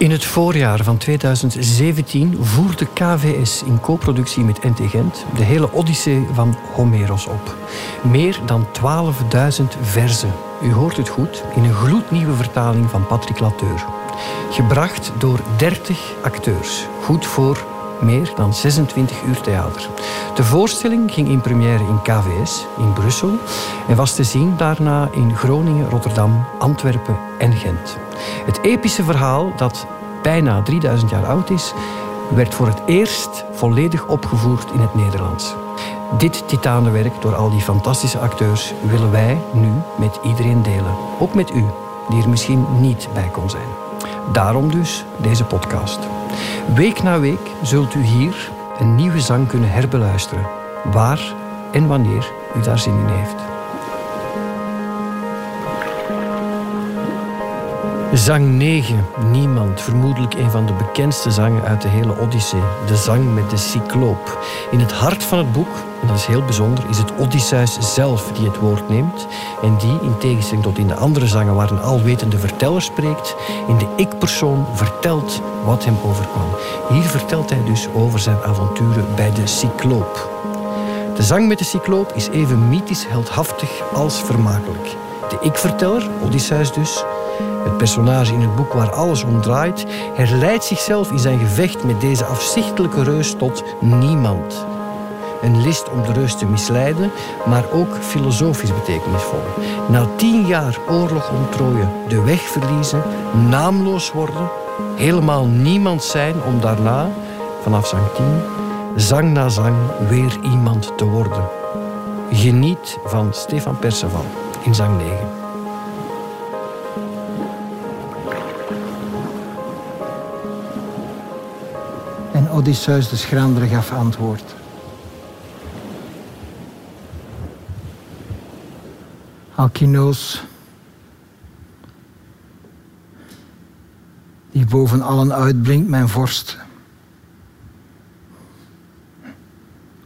In het voorjaar van 2017 voerde KVS in co-productie met NT Gent de hele Odyssee van Homeros op. Meer dan 12.000 verzen. U hoort het goed, in een gloednieuwe vertaling van Patrick Lateur. Gebracht door 30 acteurs. Goed voor meer dan 26 uur theater. De voorstelling ging in première in KVS in Brussel en was te zien daarna in Groningen, Rotterdam, Antwerpen en Gent. Het epische verhaal, dat bijna 3000 jaar oud is, werd voor het eerst volledig opgevoerd in het Nederlands. Dit titanenwerk door al die fantastische acteurs willen wij nu met iedereen delen. Ook met u, die er misschien niet bij kon zijn. Daarom dus deze podcast. Week na week zult u hier een nieuwe zang kunnen herbeluisteren, waar en wanneer u daar zin in heeft. Zang 9, Niemand, vermoedelijk een van de bekendste zangen uit de hele Odyssee. De zang met de cycloop. In het hart van het boek, en dat is heel bijzonder, is het Odysseus zelf die het woord neemt. En die, in tegenstelling tot in de andere zangen waar een alwetende verteller spreekt, in de ik-persoon vertelt wat hem overkwam. Hier vertelt hij dus over zijn avonturen bij de cycloop. De zang met de cycloop is even mythisch heldhaftig als vermakelijk. De ik-verteller, Odysseus dus, het personage in het boek waar alles om draait, herleidt zichzelf in zijn gevecht met deze afzichtelijke reus tot niemand. Een list om de reus te misleiden, maar ook filosofisch betekenisvol. Na tien jaar oorlog om Troje de weg verliezen, naamloos worden, helemaal niemand zijn om daarna, vanaf zang 10, zang na zang weer iemand te worden. Geniet van Stefan Perceval in zang 9. Odysseus de schrander gaf antwoord. Alkinoos, die boven allen uitblinkt, mijn vorst.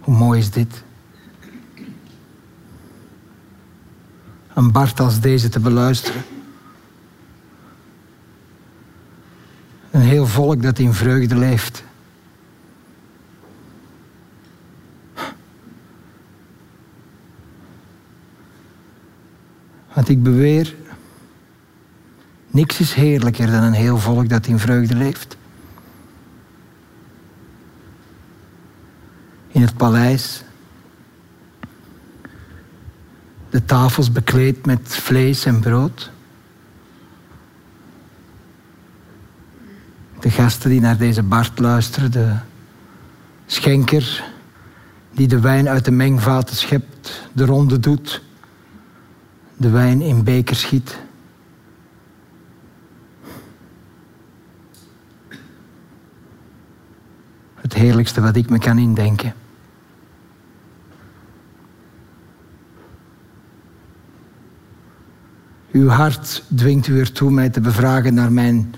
Hoe mooi is dit? Een Bart als deze te beluisteren. Een heel volk dat in vreugde leeft. Want ik beweer, niks is heerlijker dan een heel volk dat in vreugde leeft. In het paleis, de tafels bekleed met vlees en brood. De gasten die naar deze Bart luisteren, de schenker die de wijn uit de mengvaten schept, de ronde doet de wijn in beker schiet. Het heerlijkste wat ik me kan indenken. Uw hart dwingt u ertoe mij te bevragen naar mijn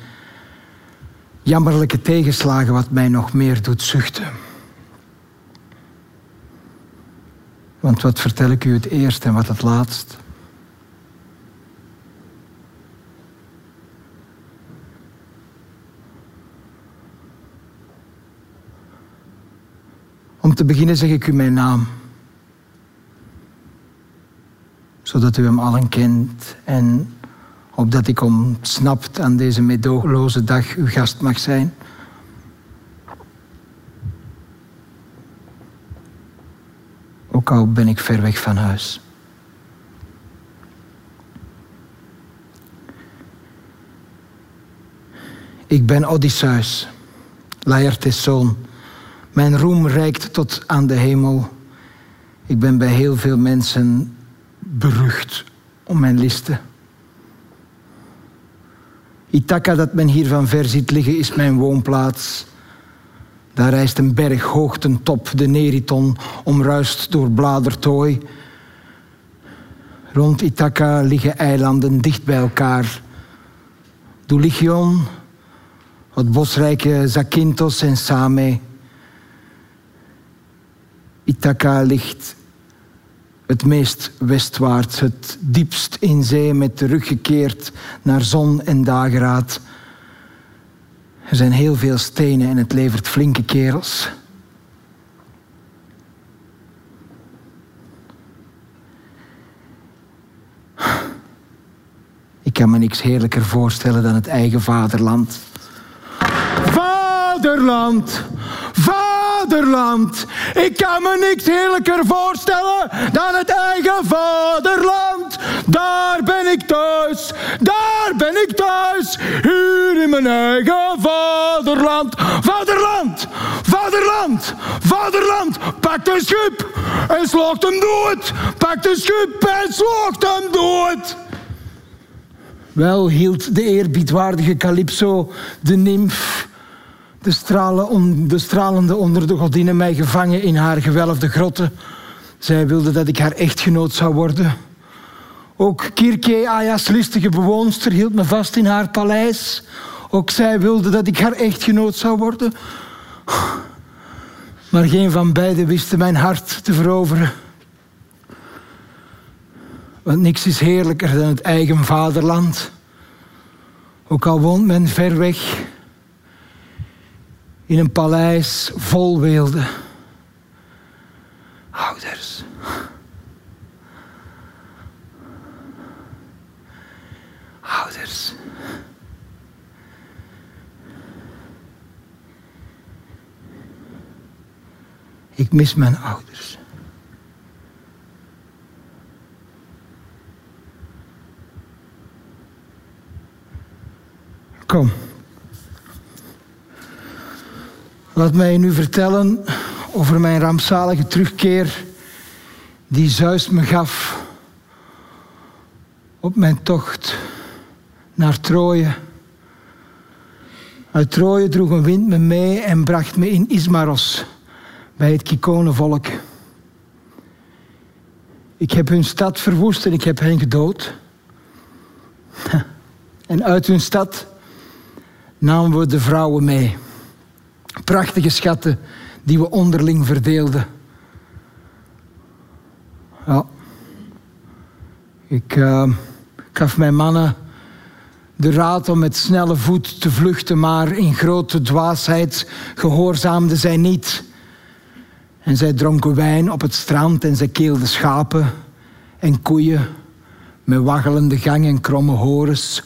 jammerlijke tegenslagen, wat mij nog meer doet zuchten. Want wat vertel ik u het eerst en wat het laatst? Om te beginnen zeg ik u mijn naam. Zodat u hem allen kent en opdat ik ontsnapt aan deze medogeloze dag uw gast mag zijn. Ook al ben ik ver weg van huis. Ik ben Odysseus, Laertes zoon mijn roem reikt tot aan de hemel. Ik ben bij heel veel mensen berucht om mijn listen. Ithaca, dat men hier van ver ziet liggen, is mijn woonplaats. Daar rijst een berg top, de Neriton, omruist door bladertooi. Rond Ithaca liggen eilanden dicht bij elkaar. Dulichion, het bosrijke Zakynthos en Same. Ithaca ligt het meest westwaarts, het diepst in zee met de rug gekeerd naar zon en dageraad. Er zijn heel veel stenen en het levert flinke kerels. Ik kan me niks heerlijker voorstellen dan het eigen vaderland. Vaderland! Vaderland! Ik kan me niks heerlijker voorstellen dan het eigen vaderland. Daar ben ik thuis, daar ben ik thuis, hier in mijn eigen vaderland. Vaderland! Vaderland! Vaderland! Pak een schip en sloogt hem dood! Pak een schip en sloogt hem dood! Wel hield de eerbiedwaardige Calypso, de nimf, de, stralen, de stralende onder de godinnen, mij gevangen in haar gewelfde grotten. Zij wilde dat ik haar echtgenoot zou worden. Ook Kirke, Aya's listige bewoonster, hield me vast in haar paleis. Ook zij wilde dat ik haar echtgenoot zou worden. Maar geen van beiden wisten mijn hart te veroveren. Want niks is heerlijker dan het eigen vaderland. Ook al woont men ver weg in een paleis vol weelde. Ouders. Ouders. Ik mis mijn ouders. Kom. Laat mij nu vertellen over mijn rampzalige terugkeer die Zeus me gaf op mijn tocht naar Troje. Uit Troje droeg een wind me mee en bracht me in Ismaros bij het Kikonenvolk. Ik heb hun stad verwoest en ik heb hen gedood. En uit hun stad namen we de vrouwen mee. Prachtige schatten die we onderling verdeelden. Ja. Ik uh, gaf mijn mannen de raad om met snelle voet te vluchten, maar in grote dwaasheid gehoorzaamden zij niet. En zij dronken wijn op het strand en zij keelden schapen en koeien met waggelende gang en kromme horens.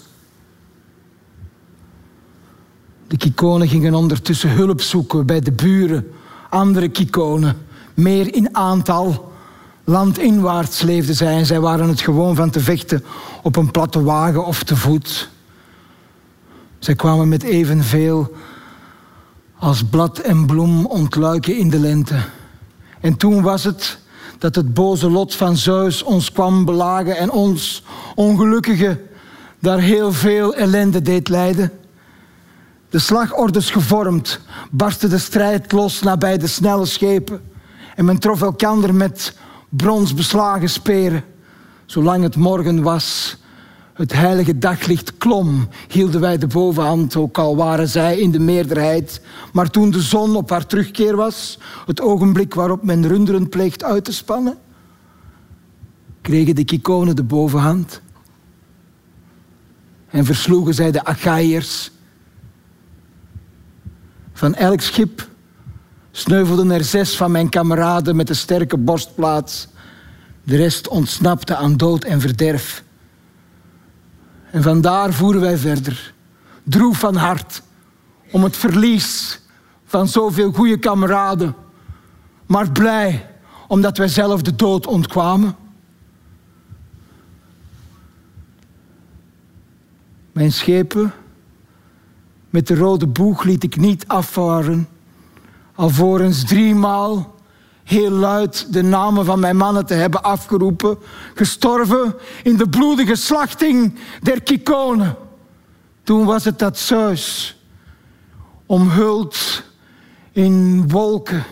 De kikonen gingen ondertussen hulp zoeken bij de buren, andere kikonen, meer in aantal. Landinwaarts leefden zij en zij waren het gewoon van te vechten op een platte wagen of te voet. Zij kwamen met evenveel als blad en bloem ontluiken in de lente. En toen was het dat het boze lot van Zeus ons kwam belagen en ons, ongelukkigen, daar heel veel ellende deed lijden. De slagordes gevormd, barstte de strijd los nabij de snelle schepen. En men trof elkander met brons beslagen speren. Zolang het morgen was, het heilige daglicht klom, hielden wij de bovenhand, ook al waren zij in de meerderheid. Maar toen de zon op haar terugkeer was, het ogenblik waarop men runderen pleegt uit te spannen, kregen de Kikonen de bovenhand. En versloegen zij de Achaiërs van elk schip sneuvelden er zes van mijn kameraden met een sterke borstplaats. De rest ontsnapte aan dood en verderf. En vandaar voeren wij verder, droef van hart, om het verlies van zoveel goede kameraden, maar blij omdat wij zelf de dood ontkwamen. Mijn schepen met de rode boeg liet ik niet afvaren, alvorens driemaal heel luid de namen van mijn mannen te hebben afgeroepen, gestorven in de bloedige slachting der Kikonen. Toen was het dat Zeus, omhuld in wolken,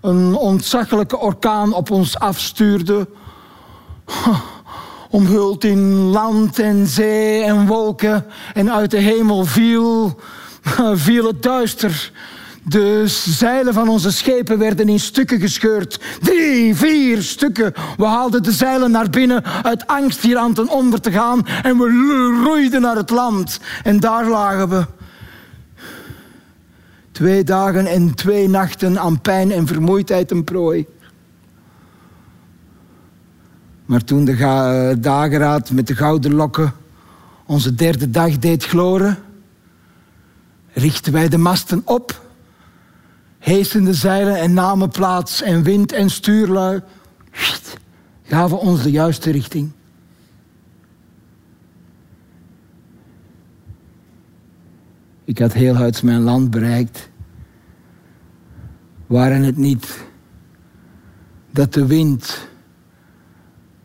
een ontzaglijke orkaan op ons afstuurde omhuld in land en zee en wolken. En uit de hemel viel, viel het duister. De zeilen van onze schepen werden in stukken gescheurd. Drie, vier stukken. We haalden de zeilen naar binnen uit angst hier aan ten onder te gaan. En we roeiden naar het land. En daar lagen we. Twee dagen en twee nachten aan pijn en vermoeidheid een prooi. Maar toen de dageraad met de gouden lokken onze derde dag deed gloren, richten wij de masten op, heesten de zeilen en namen plaats en wind en stuurlui gaven ons de juiste richting. Ik had heel huids mijn land bereikt. Waren het niet dat de wind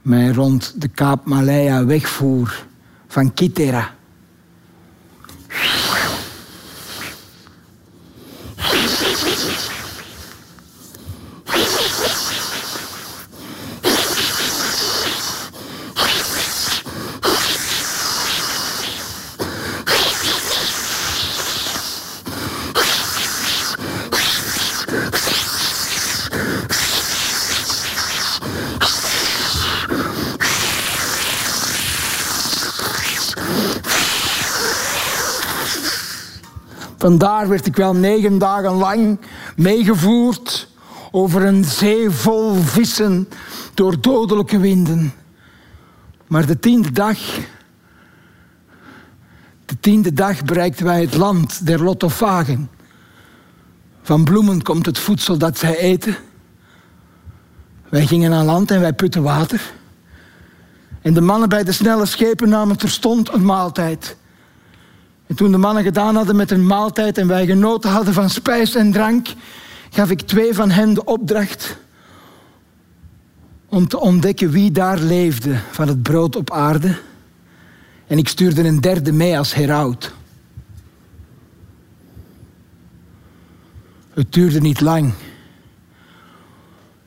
mij rond de Kaap Malaya wegvoer van Kitera. Vandaar werd ik wel negen dagen lang meegevoerd over een zee vol vissen door dodelijke winden. Maar de tiende dag, de tiende dag bereikten wij het land der Lottofagen. Van bloemen komt het voedsel dat zij eten. Wij gingen aan land en wij putten water. En de mannen bij de snelle schepen namen terstond een maaltijd. En toen de mannen gedaan hadden met hun maaltijd en wij genoten hadden van spijs en drank, gaf ik twee van hen de opdracht om te ontdekken wie daar leefde van het brood op aarde. En ik stuurde een derde mee als heraut. Het duurde niet lang.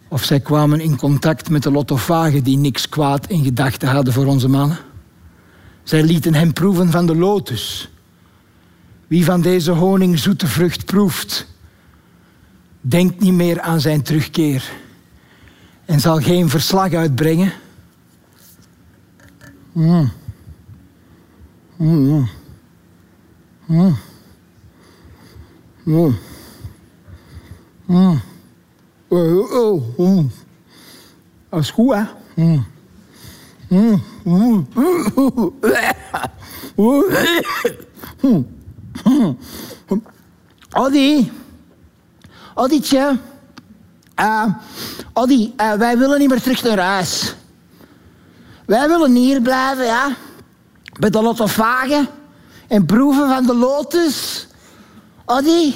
Of zij kwamen in contact met de lottofagen die niks kwaad in gedachten hadden voor onze mannen. Zij lieten hem proeven van de lotus wie van deze honingzoete vrucht proeft, denkt niet meer aan zijn terugkeer en zal geen verslag uitbrengen. Mm. Mm. Mm. Mm. Mm. Oh, oh, mm. Dat is goed, hè? Mm. Mm. Mm. Oddy. Oddietje. Uh, Oddy, uh, wij willen niet meer terug naar huis. Wij willen hier blijven, ja. Bij de lottofagen. En proeven van de lotus. Oddy,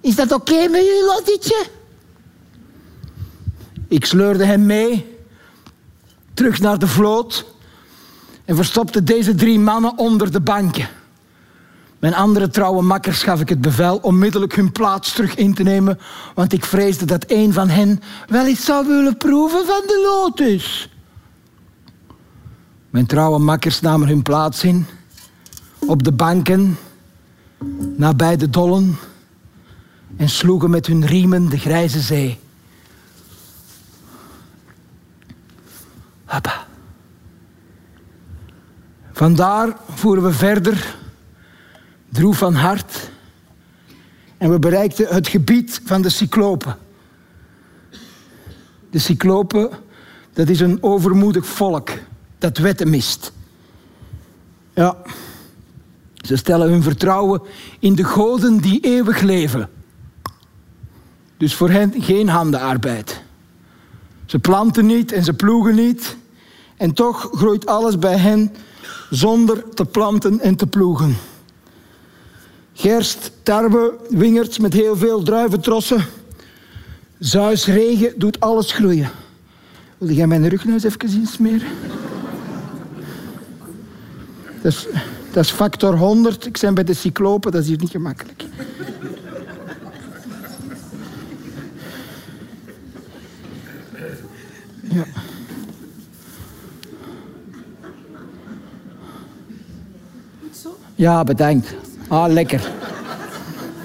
is dat oké met jullie, Lottietje? Ik sleurde hem mee. Terug naar de vloot. En verstopte deze drie mannen onder de banken. Mijn andere trouwe makkers gaf ik het bevel onmiddellijk hun plaats terug in te nemen, want ik vreesde dat een van hen wel iets zou willen proeven van de lotus. Mijn trouwe makkers namen hun plaats in, op de banken, nabij de dollen, en sloegen met hun riemen de grijze zee. Vandaar voeren we verder droef van hart. En we bereikten het gebied van de cyclopen. De cyclopen, dat is een overmoedig volk dat wetten mist. Ja, ze stellen hun vertrouwen in de goden die eeuwig leven. Dus voor hen geen handenarbeid. Ze planten niet en ze ploegen niet. En toch groeit alles bij hen zonder te planten en te ploegen. Gerst, tarwe, wingerds met heel veel druiventrossen. Zuis, regen doet alles groeien. Wil jij mijn rug eens even zien smeren? Dat is, dat factor 100. Ik ben bij de cyclopen, dat is hier niet gemakkelijk. Ja. Ja, bedankt. Ah, lekker.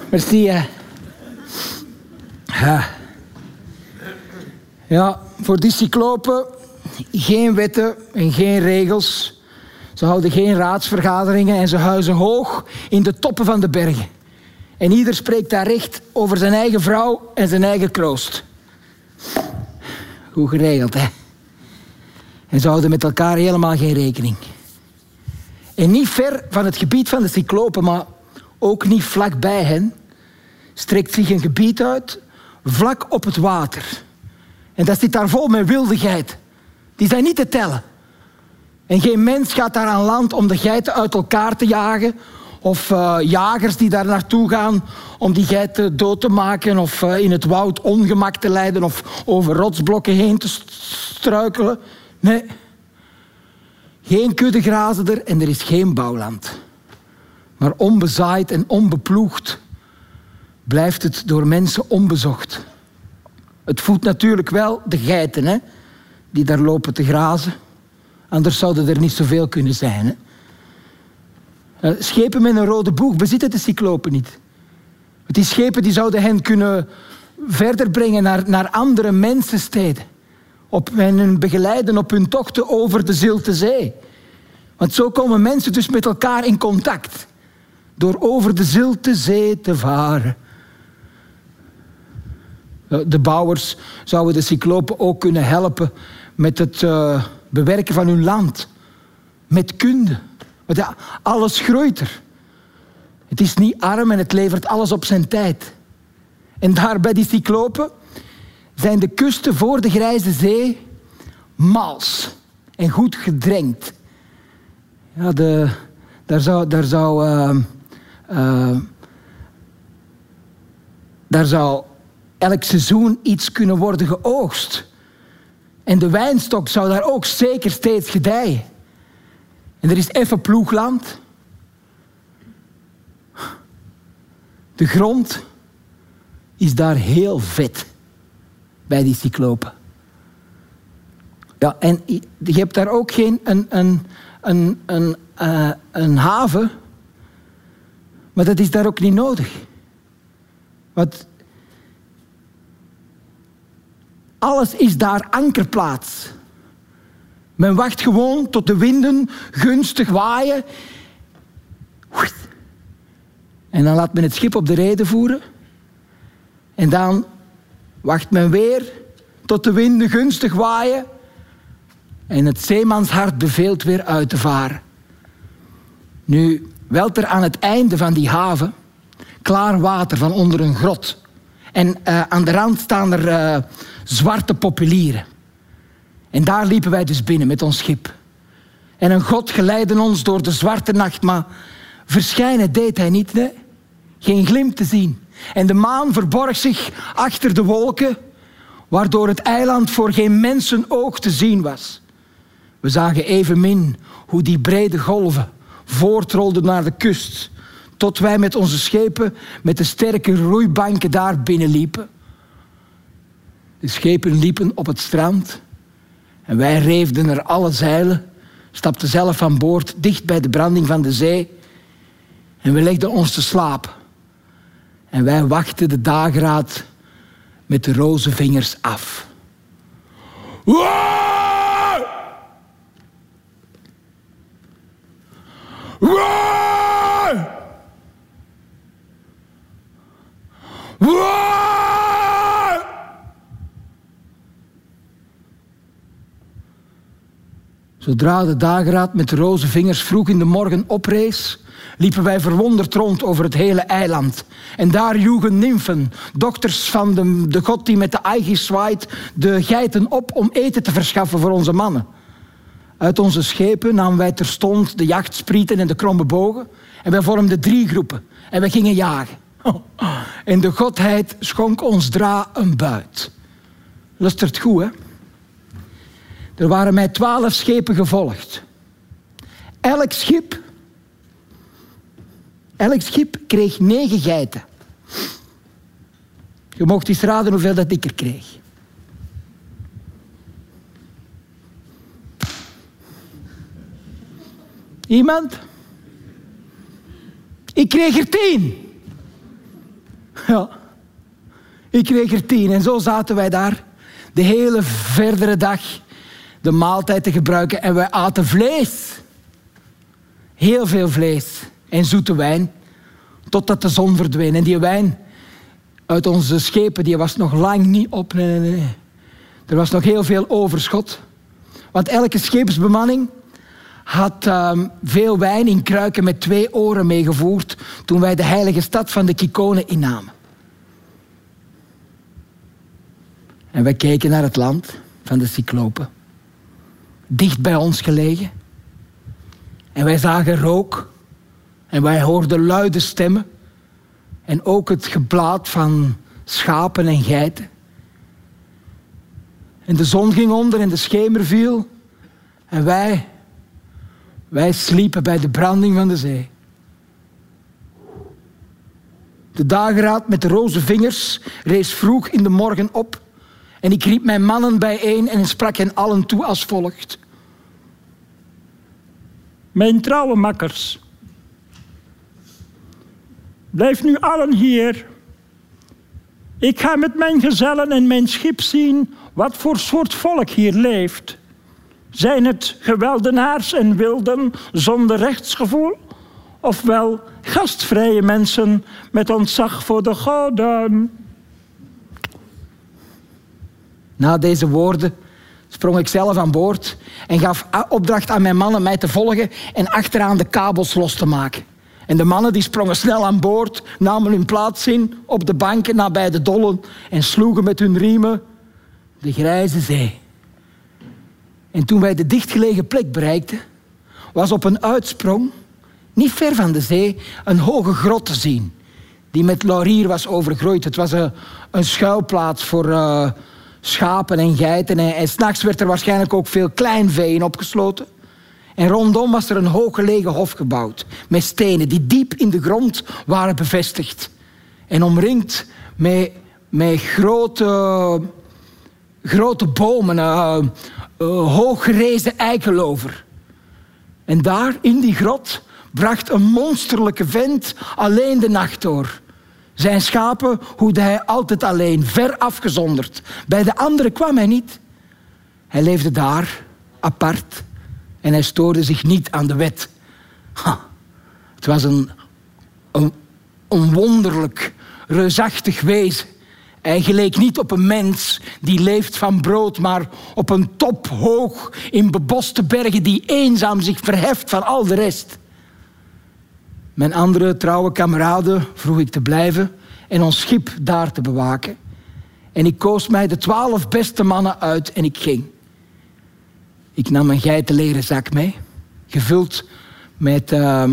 Merci, hè. Ja. ja, voor die cyclopen geen wetten en geen regels. Ze houden geen raadsvergaderingen en ze huizen hoog in de toppen van de bergen. En ieder spreekt daar recht over zijn eigen vrouw en zijn eigen kroost. Goed geregeld, hè? En ze houden met elkaar helemaal geen rekening. En niet ver van het gebied van de cyclopen, maar ook niet vlak bij hen, strekt zich een gebied uit vlak op het water. En dat zit daar vol met wildigheid. Die zijn niet te tellen. En geen mens gaat daar aan land om de geiten uit elkaar te jagen. Of uh, jagers die daar naartoe gaan om die geiten dood te maken. Of uh, in het woud ongemak te leiden. Of over rotsblokken heen te struikelen. Nee. Geen kudde grazen er en er is geen bouwland. Maar onbezaaid en onbeploegd blijft het door mensen onbezocht. Het voedt natuurlijk wel de geiten hè, die daar lopen te grazen. Anders zouden er niet zoveel kunnen zijn. Hè. Eh, schepen met een rode boeg bezitten de cyclopen niet. Die schepen die zouden hen kunnen verder brengen naar, naar andere mensensteden. Op, hen begeleiden op hun tochten over de Zilte Zee. Want zo komen mensen dus met elkaar in contact. Door over de Zilte Zee te varen. Eh, de bouwers zouden de cyclopen ook kunnen helpen met het uh, bewerken van hun land. Met kunde. Want ja, alles groeit er. Het is niet arm en het levert alles op zijn tijd. En daar bij die cyclopen zijn de kusten voor de Grijze Zee mals en goed gedrenkt. Ja, de, daar zou, daar zou, uh, uh, daar zou elk seizoen iets kunnen worden geoogst. En de wijnstok zou daar ook zeker steeds gedijen. En er is even ploegland. De grond is daar heel vet bij die cyclopen. Ja, en je hebt daar ook geen een, een, een, een, uh, een haven, maar dat is daar ook niet nodig. Want alles is daar ankerplaats. Men wacht gewoon tot de winden gunstig waaien. En dan laat men het schip op de reden voeren. En dan wacht men weer tot de winden gunstig waaien. En het zeemanshart beveelt weer uit te varen. Nu welt er aan het einde van die haven klaar water van onder een grot. En uh, aan de rand staan er uh, zwarte populieren. En daar liepen wij dus binnen met ons schip. En een God geleidde ons door de zwarte nacht, maar verschijnen deed hij niet, nee. Geen glimp te zien. En de maan verborg zich achter de wolken, waardoor het eiland voor geen mensenoog te zien was. We zagen evenmin hoe die brede golven voortrolden naar de kust, tot wij met onze schepen met de sterke roeibanken daar binnenliepen. De schepen liepen op het strand en wij reefden er alle zeilen, stapten zelf van boord dicht bij de branding van de zee en we legden ons te slapen. En wij wachten de dageraad met de roze vingers af. Wow! Wow! Wow! Zodra de dageraad met roze vingers vroeg in de morgen oprees, liepen wij verwonderd rond over het hele eiland. En daar joegen nymfen, dokters van de, de god die met de Aegis zwaait, de geiten op om eten te verschaffen voor onze mannen. Uit onze schepen namen wij terstond de jachtsprieten en de kromme bogen. En wij vormden drie groepen. En wij gingen jagen. En de godheid schonk ons dra een buit. Lustert goed, hè? Er waren mij twaalf schepen gevolgd. Elk schip, elk schip kreeg negen geiten. Je mocht eens raden hoeveel dat ik er kreeg. Iemand? Ik kreeg er tien. Ja, ik kreeg er tien. En zo zaten wij daar de hele verdere dag de maaltijd te gebruiken en wij aten vlees. Heel veel vlees en zoete wijn. Totdat de zon verdween. En die wijn uit onze schepen die was nog lang niet op. Nee, nee, nee. Er was nog heel veel overschot. Want elke scheepsbemanning had uh, veel wijn in kruiken met twee oren meegevoerd toen wij de heilige stad van de Kikonen innamen. En wij keken naar het land van de Cyclopen, dicht bij ons gelegen. En wij zagen rook en wij hoorden luide stemmen en ook het geblaat van schapen en geiten. En de zon ging onder en de schemer viel. En wij, wij sliepen bij de branding van de zee. De dageraad met de roze vingers rees vroeg in de morgen op. En ik riep mijn mannen bijeen en sprak hen allen toe als volgt. Mijn trouwe makkers, blijf nu allen hier. Ik ga met mijn gezellen en mijn schip zien wat voor soort volk hier leeft. Zijn het geweldenaars en wilden zonder rechtsgevoel? Ofwel gastvrije mensen met ontzag voor de goden? Na deze woorden sprong ik zelf aan boord en gaf opdracht aan mijn mannen mij te volgen en achteraan de kabels los te maken. En de mannen die sprongen snel aan boord, namen hun plaats in op de banken nabij de dollen en sloegen met hun riemen de grijze zee. En toen wij de dichtgelegen plek bereikten, was op een uitsprong, niet ver van de zee, een hoge grot te zien, die met laurier was overgroeid. Het was een, een schuilplaats voor uh, schapen en geiten. En, en s'nachts werd er waarschijnlijk ook veel kleinvee in opgesloten. En rondom was er een hooggelegen hof gebouwd, met stenen die diep in de grond waren bevestigd. En omringd met, met grote, grote bomen, uh, hooggerezen eikelover. En daar, in die grot, bracht een monsterlijke vent alleen de nacht door. Zijn schapen hoede hij altijd alleen, ver afgezonderd. Bij de anderen kwam hij niet. Hij leefde daar, apart, en hij stoorde zich niet aan de wet. Het was een, een, een wonderlijk, reusachtig wezen. Hij geleek niet op een mens die leeft van brood, maar op een top hoog in beboste bergen die eenzaam zich verheft van al de rest. Mijn andere trouwe kameraden vroeg ik te blijven en ons schip daar te bewaken. En ik koos mij de twaalf beste mannen uit en ik ging. Ik nam een geitenleren zak mee, gevuld met uh,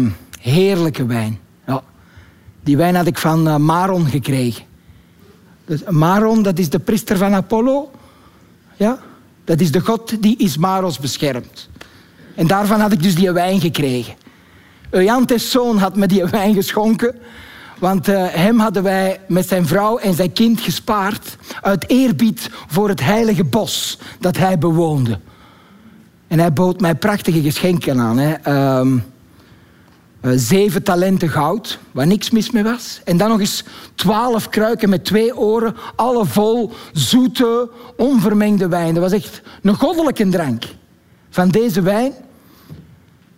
heerlijke wijn. Ja, die wijn had ik van uh, Maron gekregen. Dus Maron, dat is de priester van Apollo. Ja, dat is de god die Ismaros beschermt. En daarvan had ik dus die wijn gekregen. Euanthes zoon had me die wijn geschonken. Want uh, hem hadden wij met zijn vrouw en zijn kind gespaard uit eerbied voor het heilige bos dat hij bewoonde. En hij bood mij prachtige geschenken aan. Hè. Um, uh, zeven talenten goud, waar niks mis mee was. En dan nog eens twaalf kruiken met twee oren, alle vol zoete, onvermengde wijn. Dat was echt een goddelijke drank. Van deze wijn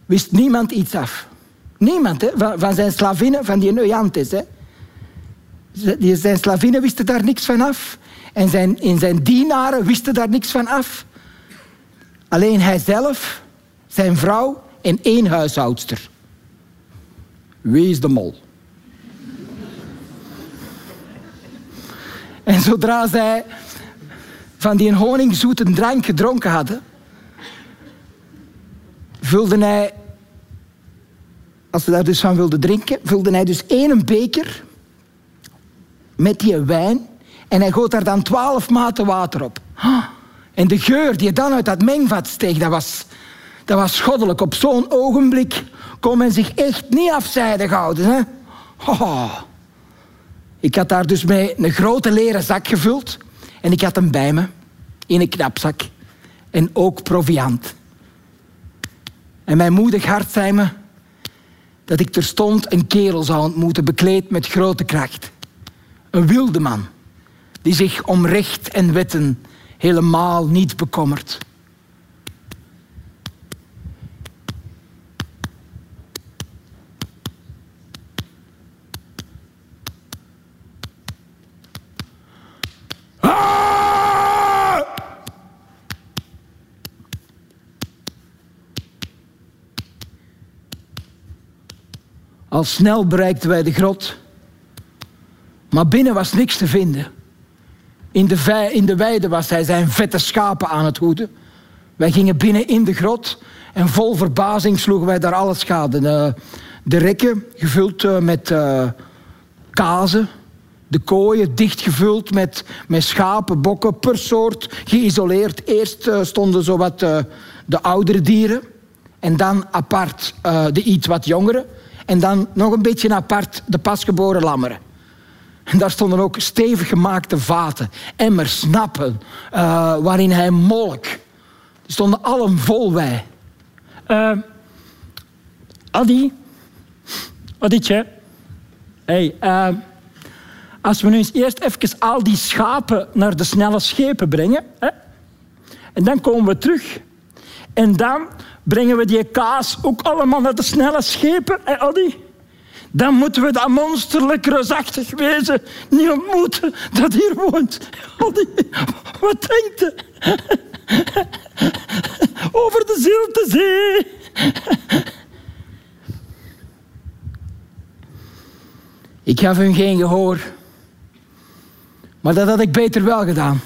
wist niemand iets af. Niemand, hè? Van, zijn slavinnen, van die Euanthes. Hè? Zijn slavinnen wisten daar niks van af. En zijn, in zijn dienaren wisten daar niks van af. Alleen hijzelf, zijn vrouw en één huishoudster. Wie is de mol? en zodra zij van die honingzoete drank gedronken hadden, vulde hij, als ze daar dus van wilden drinken, vulde hij dus één beker met die wijn en hij goot daar dan twaalf maten water op. En de geur die dan uit dat mengvat steeg, dat was, dat was goddelijk. Op zo'n ogenblik kon men zich echt niet afzijdig houden. Hè? Oh. Ik had daar dus mee een grote leren zak gevuld. En ik had hem bij me in een knapzak. En ook proviant. En mijn moedig hart zei me dat ik terstond een kerel zou ontmoeten, bekleed met grote kracht. Een wilde man, die zich om recht en wetten helemaal niet bekommert. Al snel bereikten wij de grot. Maar binnen was niks te vinden. In de, in de weide was hij zijn vette schapen aan het hoeden. Wij gingen binnen in de grot en vol verbazing sloegen wij daar alles schade. De, de rekken gevuld eh, met uh, kazen, de kooien dichtgevuld met, met schapen, bokken per soort geïsoleerd. Eerst uh, stonden zowat uh, de oudere dieren en dan apart de iets wat jongere. En dan nog een beetje apart de pasgeboren lammeren. En daar stonden ook stevig gemaakte vaten, emmers, snappen, waarin hij molk. Die stonden allen vol wei. Uh, Adi, Aditje, hey, uh, als we nu eens eerst even al die schapen naar de snelle schepen brengen, hè, en dan komen we terug. En dan brengen we die kaas ook allemaal naar de snelle schepen, hè, Adi? Dan moeten we dat monsterlijk reusachtig wezen niet ontmoeten dat hier woont. Adi, wat denkt je? Over de zilte zee. Ik gaf hun geen gehoor. Maar dat had ik beter wel gedaan.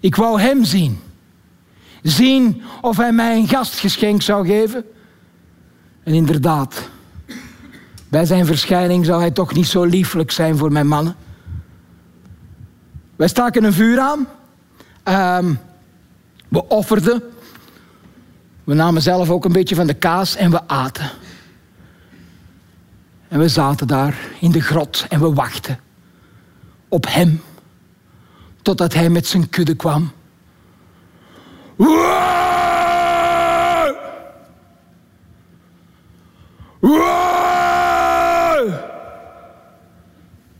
Ik wou hem zien. Zien of hij mij een gastgeschenk zou geven. En inderdaad, bij zijn verschijning zou hij toch niet zo lieflijk zijn voor mijn mannen. Wij staken een vuur aan. Um, we offerden. We namen zelf ook een beetje van de kaas en we aten. En we zaten daar in de grot en we wachten op hem. Totdat hij met zijn kudde kwam.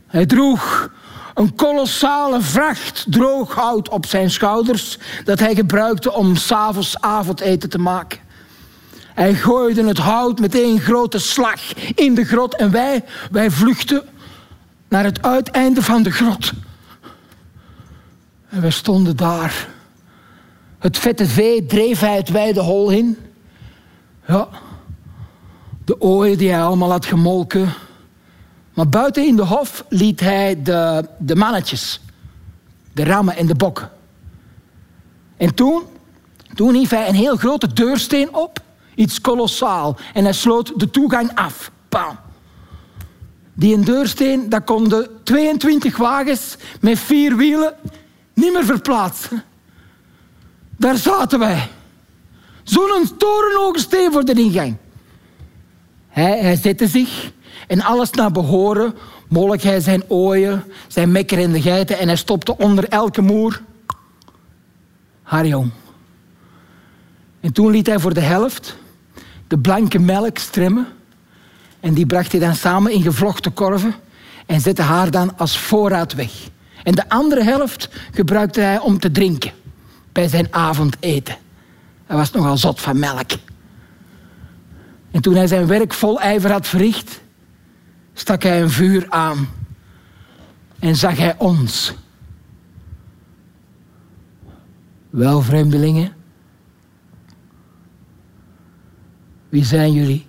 Hij droeg een kolossale vracht droog hout op zijn schouders dat hij gebruikte om s'avonds avondeten te maken. Hij gooide het hout met één grote slag in de grot en wij, wij vluchtten naar het uiteinde van de grot. En wij stonden daar. Het vette vee dreef hij het wijde hol in. Ja, de ooien die hij allemaal had gemolken, maar buiten in de hof liet hij de, de mannetjes, de rammen en de bokken. En toen, toen hief hij een heel grote deursteen op, iets kolossaal, en hij sloot de toegang af. Bam. Die een deursteen, dat konden 22 wagens met vier wielen niet meer verplaatsen. Daar zaten wij. Zo'n torenhoge steen voor de ingang. Hij, hij zette zich en alles naar behoren molk hij zijn ooien, zijn mekker in de geiten en hij stopte onder elke moer haar jong. En toen liet hij voor de helft de blanke melk stremmen en die bracht hij dan samen in gevlochten korven en zette haar dan als voorraad weg. En de andere helft gebruikte hij om te drinken bij zijn avondeten. Hij was nogal zot van melk. En toen hij zijn werk vol ijver had verricht, stak hij een vuur aan en zag hij ons. Wel, vreemdelingen, wie zijn jullie?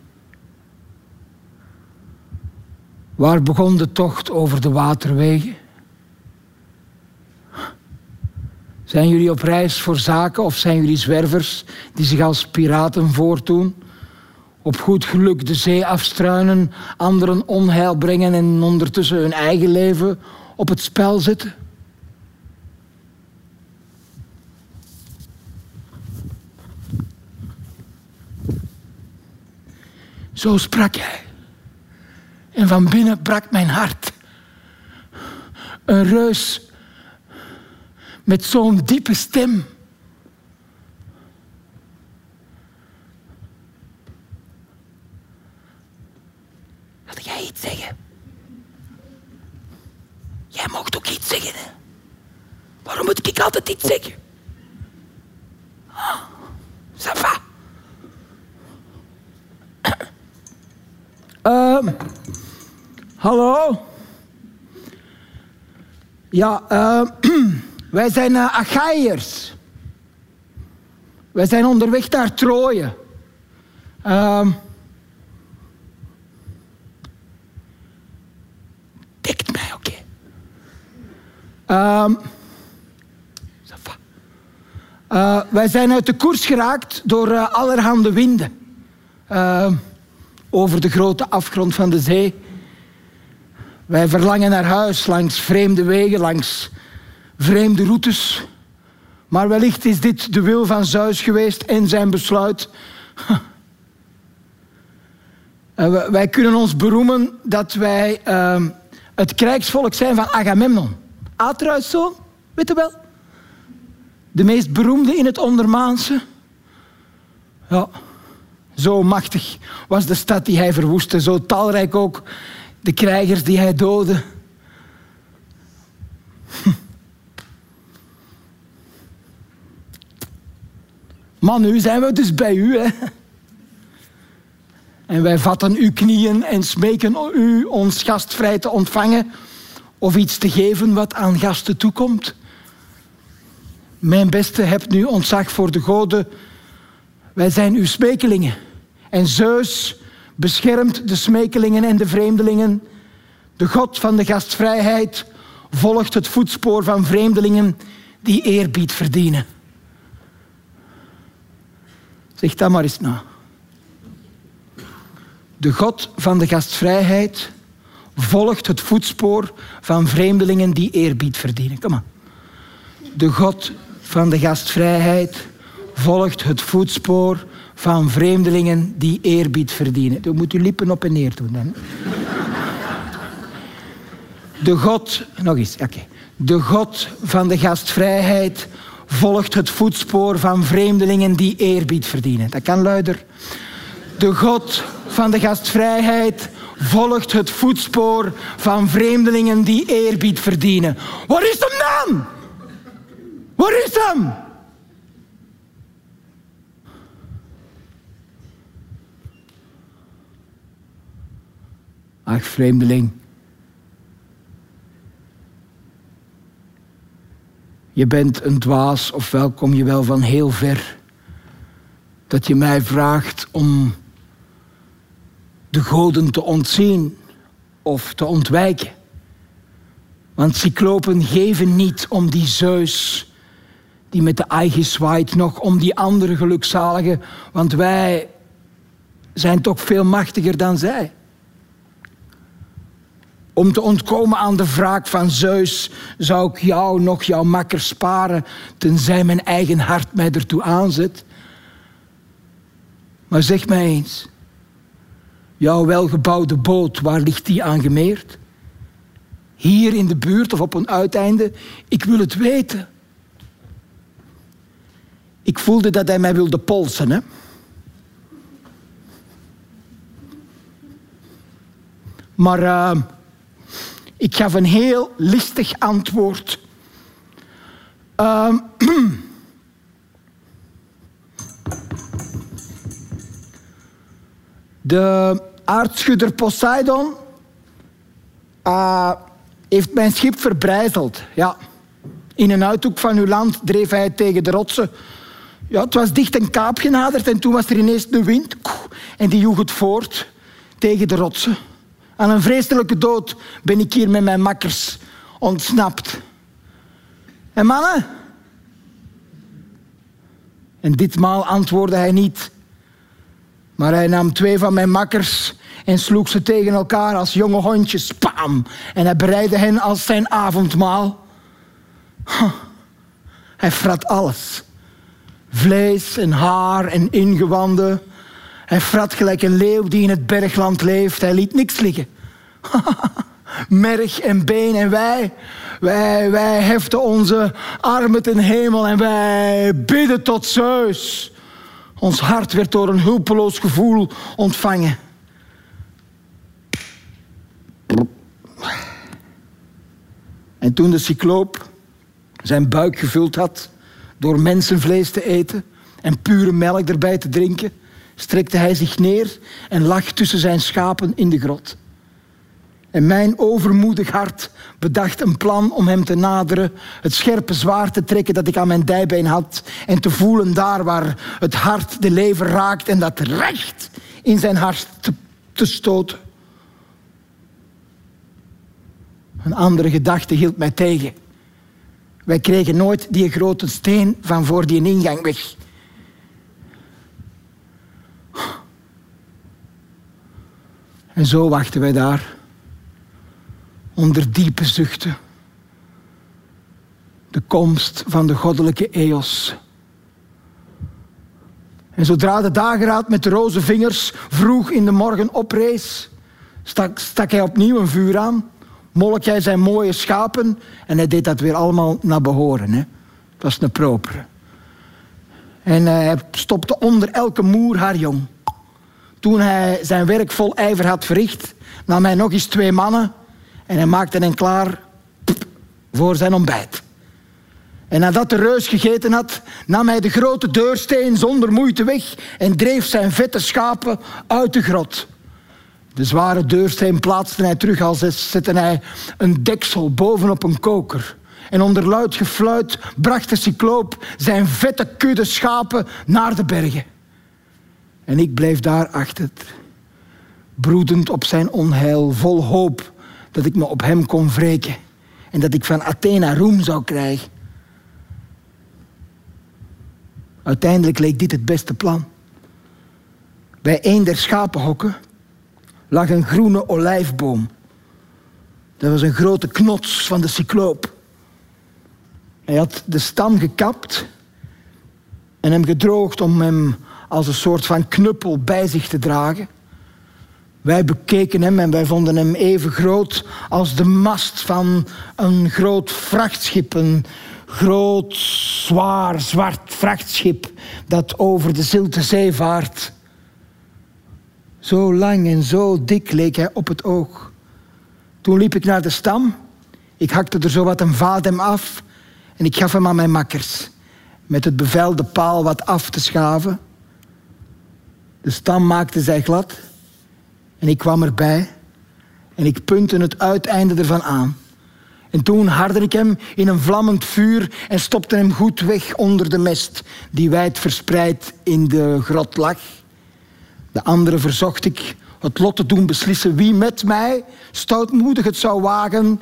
Waar begon de tocht over de waterwegen? Zijn jullie op reis voor zaken of zijn jullie zwervers die zich als piraten voordoen? op goed geluk de zee afstruinen, anderen onheil brengen en ondertussen hun eigen leven op het spel zetten? Zo sprak hij. En van binnen brak mijn hart. Een reus met zo'n diepe stem. jij iets zeggen? Jij mocht ook iets zeggen? Waarom moet ik altijd iets zeggen? Oh, hallo? Ja, uh, Wij zijn uh, Wij zijn onderweg naar Troje. Ehm, uh, Dikt mij, oké. Ehm, okay. Eh, wij zijn uit de koers geraakt door eh, allerhande winden. Ehm, over de grote afgrond van de zee. Wij verlangen naar huis, langs vreemde wegen, langs vreemde routes. Maar wellicht is dit de wil van Zeus geweest en zijn besluit. wij kunnen ons beroemen dat wij ehm, het krijgsvolk zijn van Agamemnon. Atreus zoon, weet je wel? De meest beroemde in het ondermaanse. Ja, zo machtig was de stad die hij verwoestte. Zo talrijk ook de krijgers die hij doodde. Maar nu zijn we dus bij u, hè. En wij vatten uw knieën en smeken u ons gastvrij te ontvangen of iets te geven wat aan gasten toekomt. Mijn beste, hebt nu ontzag voor de goden. Wij zijn uw smekelingen. En Zeus beschermt de smekelingen en de vreemdelingen. De God van de gastvrijheid volgt het voetspoor van vreemdelingen die eerbied verdienen. Zeg dat maar eens na. De God van de gastvrijheid volgt het voetspoor van vreemdelingen die eerbied verdienen. Kom maar. De God van de gastvrijheid volgt het voetspoor van vreemdelingen die eerbied verdienen. Dan moet u lippen op en neer doen. Dan. De God, nog eens, oké. De God van de gastvrijheid volgt het voetspoor van vreemdelingen die eerbied verdienen. Dat kan luider. De God van de gastvrijheid volgt het voetspoor van vreemdelingen die eerbied verdienen. Waar is hem dan? Waar is hem? Ach, vreemdeling. Je bent een dwaas, ofwel kom je wel van heel ver. Dat je mij vraagt om de goden te ontzien of te ontwijken. Want cyclopen geven niet om die Zeus die met de eigen zwaait, nog om die andere gelukzaligen, want wij zijn toch veel machtiger dan zij. Om te ontkomen aan de wraak van Zeus zou ik jou nog jouw makker sparen, tenzij mijn eigen hart mij ertoe aanzet. Maar zeg mij eens, jouw welgebouwde boot, waar ligt die aangemeerd? Hier in de buurt of op een uiteinde? Ik wil het weten. Ik voelde dat hij mij wilde polsen. Hè? Maar uh, ik gaf een heel listig antwoord. Uh, de aardschudder Poseidon uh, heeft mijn schip verbrijzeld. Ja. In een uithoek van uw land dreef hij tegen de rotsen ja, het was dicht een kaap genaderd en toen was er ineens de wind. En die joeg het voort tegen de rotsen. Aan een vreselijke dood ben ik hier met mijn makkers ontsnapt. En mannen? En ditmaal antwoordde hij niet. Maar hij nam twee van mijn makkers en sloeg ze tegen elkaar als jonge hondjes. Pam! En hij bereidde hen als zijn avondmaal. Hij frat alles. Vlees en haar en ingewanden. Hij frat gelijk een leeuw die in het bergland leeft. Hij liet niks liggen. Merg en been en wij, wij, wij heften onze armen ten hemel en wij bidden tot Zeus. Ons hart werd door een hulpeloos gevoel ontvangen. En toen de cycloop zijn buik gevuld had door mensenvlees te eten en pure melk erbij te drinken, strekte hij zich neer en lag tussen zijn schapen in de grot. En mijn overmoedig hart bedacht een plan om hem te naderen, het scherpe zwaard te trekken dat ik aan mijn dijbeen had en te voelen daar waar het hart de lever raakt en dat recht in zijn hart te, te stoten. Een andere gedachte hield mij tegen. Wij kregen nooit die grote steen van voor die ingang weg. En zo wachten wij daar, onder diepe zuchten, de komst van de goddelijke eos. En zodra de dageraad met de roze vingers vroeg in de morgen oprees, stak, stak hij opnieuw een vuur aan, molk hij zijn mooie schapen en hij deed dat weer allemaal naar behoren. Hè. Het was een propere. En hij stopte onder elke moer haar jong. Toen hij zijn werk vol ijver had verricht, nam hij nog eens twee mannen en hij maakte hen klaar voor zijn ontbijt. En nadat de reus gegeten had, nam hij de grote deursteen zonder moeite weg en dreef zijn vette schapen uit de grot. De zware deursteen plaatste hij terug als zette hij een deksel bovenop een koker. En onder luid gefluit bracht de cycloop zijn vette kudde schapen naar de bergen. En ik bleef daar achter, broedend op zijn onheil, vol hoop dat ik me op hem kon wreken en dat ik van Athena roem zou krijgen. Uiteindelijk leek dit het beste plan. Bij een der schapenhokken lag een groene olijfboom. Dat was een grote knots van de cycloop. Hij had de stam gekapt en hem gedroogd om hem als een soort van knuppel bij zich te dragen. Wij bekeken hem en wij vonden hem even groot als de mast van een groot vrachtschip. Een groot, zwaar, zwart vrachtschip dat over de Zilte Zee vaart. Zo lang en zo dik leek hij op het oog. Toen liep ik naar de stam. Ik hakte er zo wat een vadem af en ik gaf hem aan mijn makkers. Met het bevel de paal wat af te schaven. De stam maakte zij glad en ik kwam erbij en ik puntte het uiteinde ervan aan. En toen hardde ik hem in een vlammend vuur en stopte hem goed weg onder de mest die wijd verspreid in de grot lag. De andere verzocht ik het lot te doen beslissen wie met mij stoutmoedig het zou wagen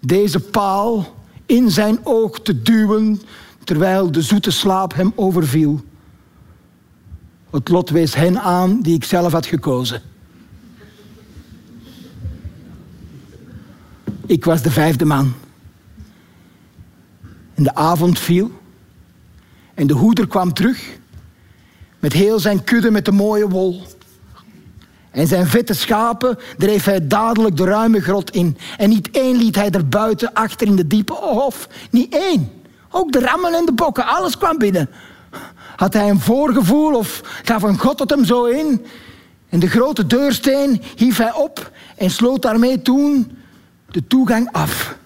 deze paal in zijn oog te duwen terwijl de zoete slaap hem overviel. Het lot wees hen aan die ik zelf had gekozen. Ik was de vijfde man. En de avond viel en de hoeder kwam terug met heel zijn kudde met de mooie wol. En zijn vette schapen dreef hij dadelijk de ruime grot in. En niet één liet hij er buiten achter in de diepe hof. Niet één. Ook de rammen en de bokken, alles kwam binnen. Had hij een voorgevoel of gaf een God het hem zo in? En de grote deursteen hief hij op en sloot daarmee toen de toegang af.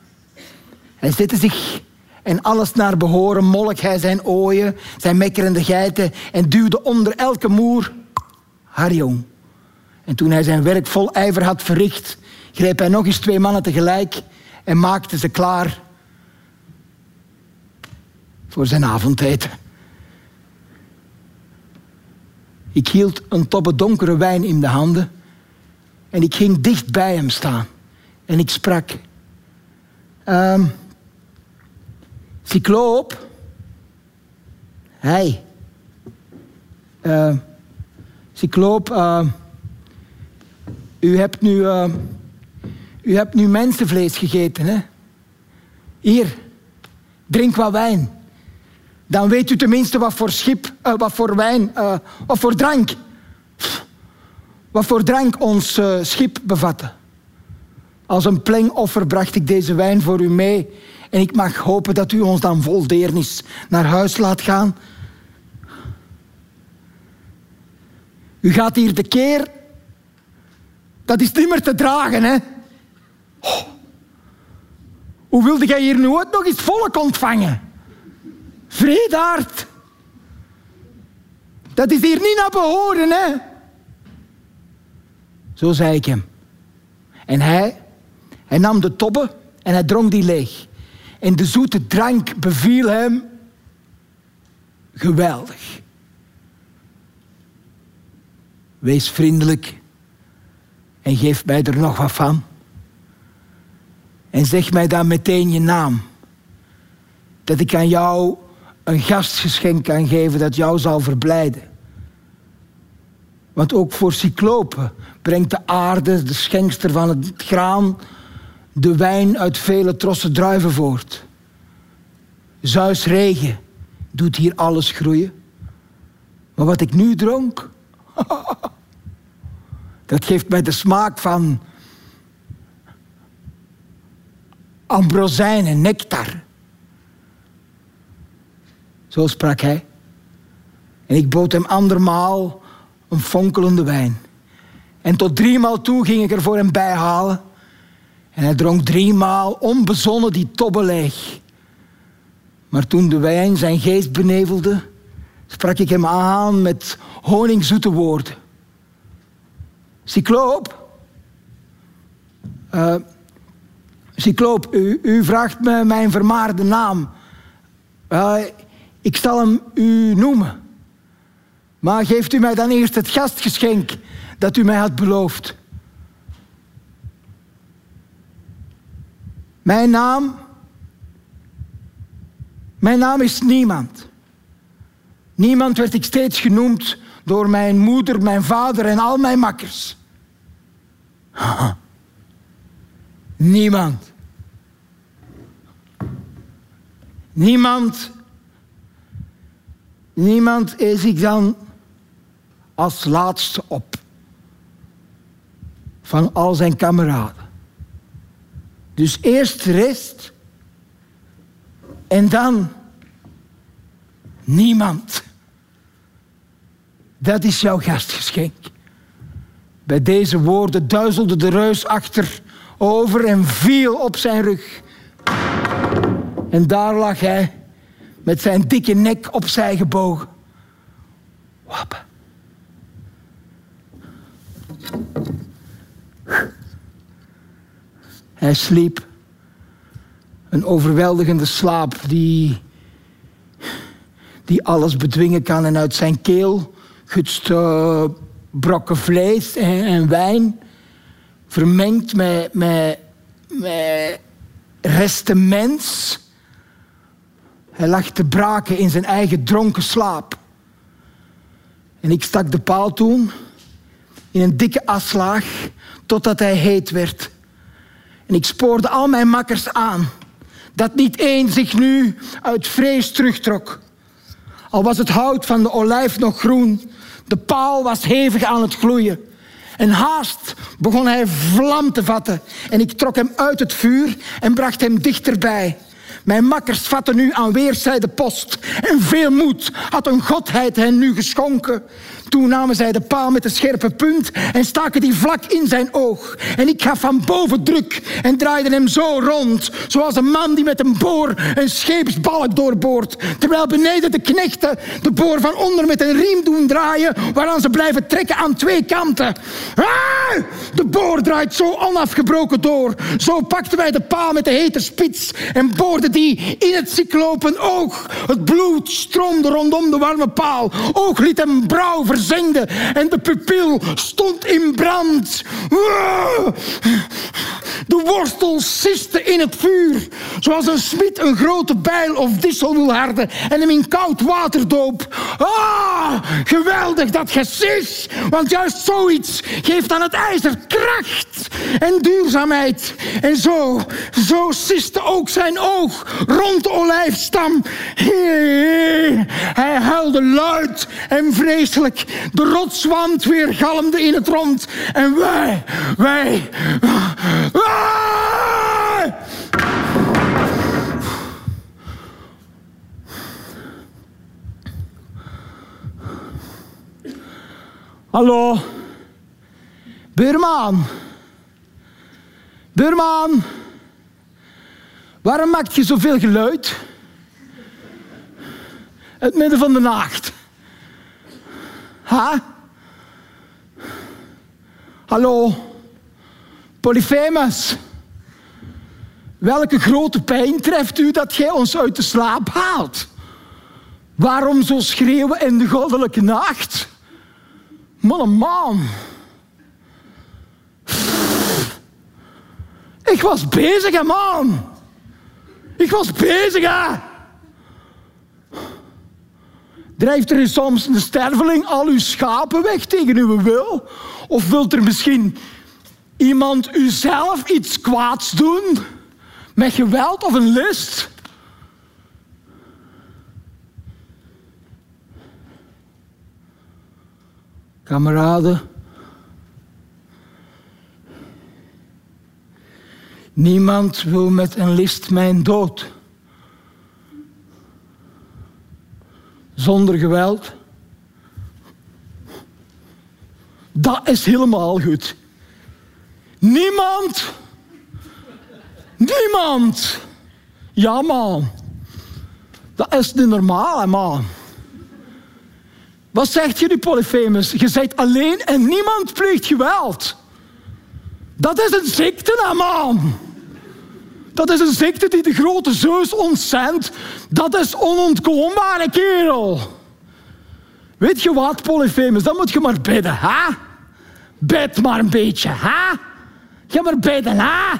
Hij zette zich en alles naar behoren molk hij zijn ooien, zijn mekkerende geiten en duwde onder elke moer haar jong. En toen hij zijn werk vol ijver had verricht, greep hij nog eens twee mannen tegelijk en maakte ze klaar voor zijn avondeten. Ik hield een toppe donkere wijn in de handen en ik ging dicht bij hem staan. En ik sprak. Um, Cycloop. Hij. Uh, Cycloop, uh, u, hebt nu, uh, u hebt nu mensenvlees gegeten, hè? Hier, drink wat wijn. Dan weet u tenminste wat voor schip, uh, wat voor wijn, uh, wat voor drank. Wat voor drank ons uh, schip bevatte. Als een plengoffer bracht ik deze wijn voor u mee. En ik mag hopen dat u ons dan vol deernis naar huis laat gaan. U gaat hier de keer. Dat is niet meer te dragen, hè? Hoe wilde jij hier nu ook nog eens volk ontvangen? Vredaard. Dat is hier niet naar behoren, hè? Zo zei ik hem. En hij, hij nam de tobbe en hij dronk die leeg. En de zoete drank beviel hem geweldig. Wees vriendelijk en geef mij er nog wat van. En zeg mij dan meteen je naam. dat ik aan jou een gastgeschenk kan geven dat jou zal verblijden. Want ook voor cyclopen brengt de aarde, de schenkster van het graan, de wijn uit vele trossen druiven voort. Zeus regen doet hier alles groeien. Maar wat ik nu dronk, dat geeft mij de smaak van ambrosijn en nectar. Zo sprak hij. En ik bood hem andermaal een fonkelende wijn. En tot driemaal toe ging ik er voor hem bijhalen. En hij dronk driemaal onbezonnen die tobbe leeg. Maar toen de wijn zijn geest benevelde, sprak ik hem aan met honingzoete woorden. Cycloop, uh, Cycloop, u, u, vraagt me mijn vermaarde naam. Uh, ik zal hem u noemen. Maar geeft u mij dan eerst het gastgeschenk dat u mij had beloofd. Mijn naam mijn naam is niemand. Niemand werd ik steeds genoemd door mijn moeder, mijn vader en al mijn makkers. Niemand. Niemand. Niemand is ik dan als laatste op van al zijn kameraden. Dus eerst rest en dan niemand. Dat is jouw gastgeschenk. Bij deze woorden duizelde de reus achter over en viel op zijn rug. En daar lag hij met zijn dikke nek opzij gebogen. Wappen. Hij sliep een overweldigende slaap die, die alles bedwingen kan. En uit zijn keel gutst brokken vlees en, en, wijn, vermengd met, met, met resten mens. Hij lag te braken in zijn eigen dronken slaap. En ik stak de paal toen in een dikke aslaag totdat hij heet werd. En ik spoorde al mijn makkers aan dat niet één zich nu uit vrees terugtrok. Al was het hout van de olijf nog groen, de paal was hevig aan het gloeien. En haast begon hij vlam te vatten. En ik trok hem uit het vuur en bracht hem dichterbij. Mijn makkers vatten nu aan weerszijde post. En veel moed had een godheid hen nu geschonken. Toen namen zij de paal met de scherpe punt en staken die vlak in zijn oog. En ik gaf van boven druk en draaide hem zo rond, zoals een man die met een boor een scheepsbalk doorboort. Terwijl beneden de knechten de boor van onder met een riem doen draaien, waaraan ze blijven trekken aan twee kanten. Ah! De boor draait zo onafgebroken door. Zo pakten wij de paal met de hete spits en boorden die in het cyclopen oog. Het bloed stroomde rondom de warme paal. Oog liet hem brouw verzengde en de pupil stond in brand. De wortel siste in het vuur, zoals een smid een grote bijl of dissel wil harden en hem in koud water doop. Ah, geweldig dat gesis, want juist zoiets geeft aan het ijzer kracht en duurzaamheid. En zo, zo siste ook zijn oog rond de olijfstam. Hij huilde luid en vreselijk. De rotswand weer galmde in het rond. En wij, wij... Hallo? Buurman? Buurman? Waarom maak je zoveel geluid? Het midden van de nacht. Ha? Hallo? Polyphemus? Welke grote pijn treft u dat gij ons uit de slaap haalt? Waarom zo schreeuwen in de goddelijke nacht? Man, man. Ik was bezig, man. Ik was bezig, hè. Drijft er soms een sterveling al uw schapen weg tegen uw wil? Of wilt er misschien iemand u zelf iets kwaads doen? Met geweld of een list? Kameraden, niemand wil met een list mijn dood. Zonder geweld. Dat is helemaal goed. Niemand. Niemand. Ja, man. Dat is niet normaal, man. Wat zegt jullie, Polyphemus? Je bent alleen en niemand pleegt geweld. Dat is een ziekte, man. Dat is een ziekte die de grote Zeus ontzendt. Dat is onontkoombare kerel. Weet je wat, Polyphemus? Dan moet je maar bidden, hè? Bid maar een beetje, hè? Ga maar bidden, hè?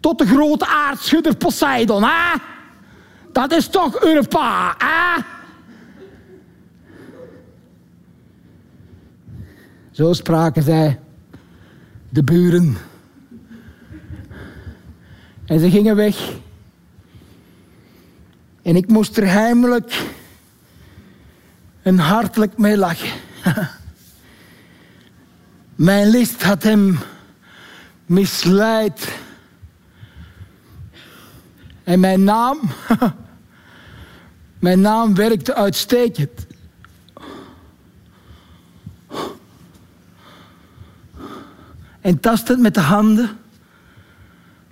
Tot de grote aardschudder Poseidon, hè? Dat is toch Europa, hè? Zo spraken zij, de buren. En ze gingen weg. En ik moest er heimelijk en hartelijk mee lachen. Mijn list had hem misleid. En mijn naam, mijn naam werkte uitstekend. En tastend met de handen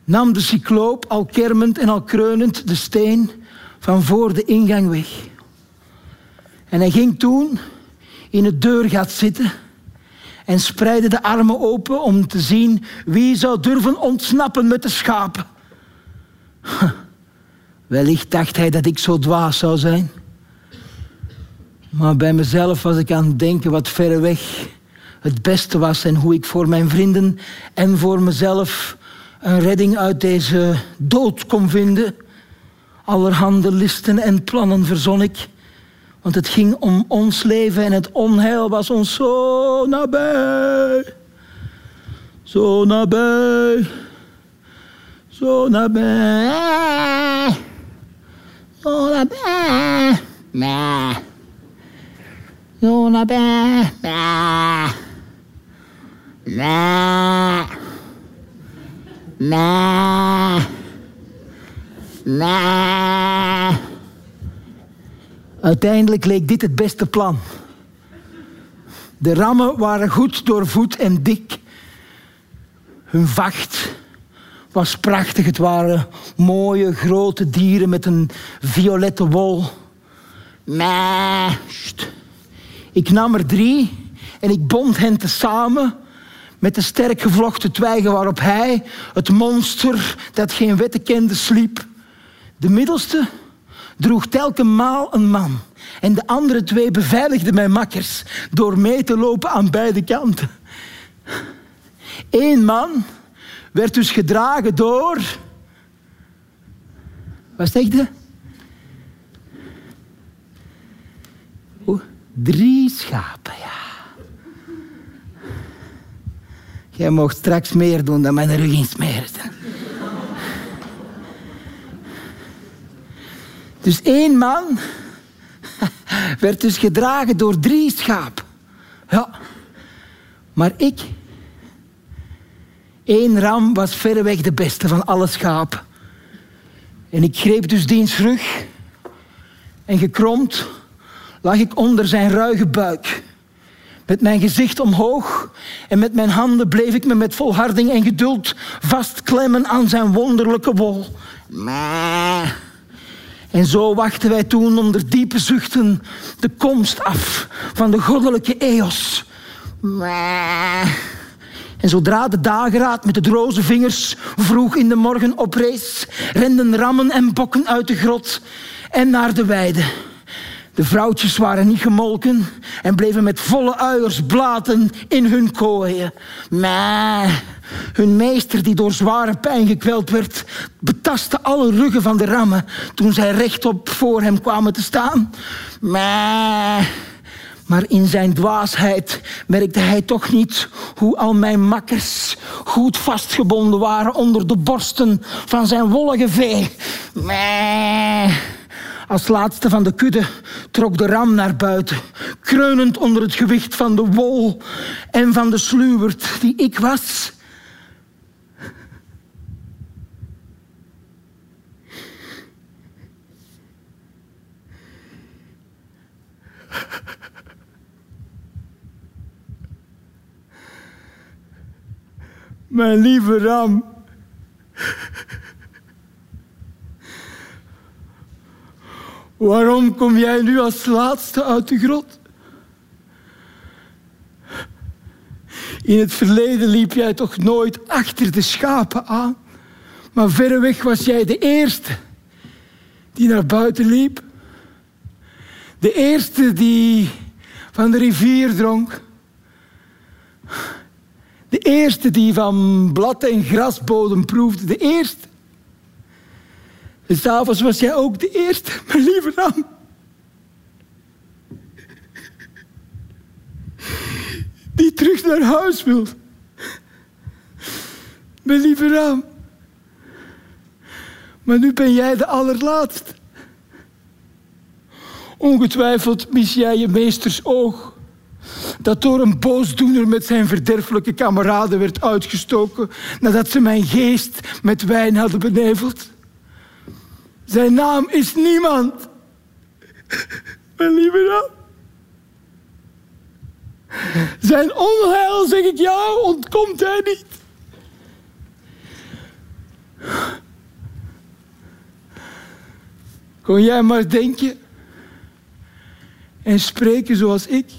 nam de cycloop al kermend en al kreunend de steen van voor de ingang weg. En hij ging toen in het deurgat zitten en spreidde de armen open om te zien wie zou durven ontsnappen met de schapen. Wellicht dacht hij dat ik zo dwaas zou zijn. Maar bij mezelf was ik aan het denken wat verreweg het beste was en hoe ik voor mijn vrienden en voor mezelf een redding uit deze dood kon vinden. Allerhande listen en plannen verzon ik. Want het ging om ons leven en het onheil was ons zo nabij. Zo nabij. Zo nabij. Zo nabij. Nee. Zo nabij. Nee. Nee. Nee. Nee. Uiteindelijk leek dit het beste plan. De rammen waren goed doorvoed en dik. Hun vacht was prachtig. Het waren mooie grote dieren met een violette wol. Nee. Ik nam er drie en ik bond hen tezamen met de sterk gevlochten twijgen waarop hij, het monster dat geen wetten kende, sliep. De middelste droeg telkenmaal een man. En de andere twee beveiligden mijn makkers door mee te lopen aan beide kanten. Eén man werd dus gedragen door. Wat zeg je? drie schapen, ja. Jij mocht straks meer doen dan mijn rug insmeren. Dus één man werd dus gedragen door drie schapen. Ja, maar ik, één ram was verreweg de beste van alle schapen. En ik greep dus diens rug en gekromd lag ik onder zijn ruige buik. Met mijn gezicht omhoog en met mijn handen bleef ik me met volharding en geduld vastklemmen aan zijn wonderlijke wol. En zo wachten wij toen onder diepe zuchten de komst af van de goddelijke Eos. En zodra de dageraad met de droze vingers vroeg in de morgen oprees, renden rammen en bokken uit de grot en naar de weide. De vrouwtjes waren niet gemolken en bleven met volle uiers blaten in hun kooien. Maar Hun meester, die door zware pijn gekweld werd, betastte alle ruggen van de rammen toen zij rechtop voor hem kwamen te staan. Maar, maar in zijn dwaasheid merkte hij toch niet hoe al mijn makkers goed vastgebonden waren onder de borsten van zijn wollige vee. Maar, als laatste van de kudde trok de ram naar buiten, kreunend onder het gewicht van de wol en van de sluwert die ik was. Mijn lieve ram. Waarom kom jij nu als laatste uit de grot? In het verleden liep jij toch nooit achter de schapen aan, maar verreweg was jij de eerste die naar buiten liep. De eerste die van de rivier dronk. De eerste die van blad en grasbodem proefde. De eerste. En s'avonds was jij ook de eerste, mijn lieve Ram. Die terug naar huis wil. Mijn lieve Ram. Maar nu ben jij de allerlaatste. Ongetwijfeld mis jij je meesters oog. Dat door een boosdoener met zijn verderfelijke kameraden werd uitgestoken. nadat ze mijn geest met wijn hadden beneveld. Zijn naam is niemand. Mijn lieve Ram. Zijn onheil, zeg ik jou, ontkomt hij niet. Kon jij maar denken en spreken zoals ik,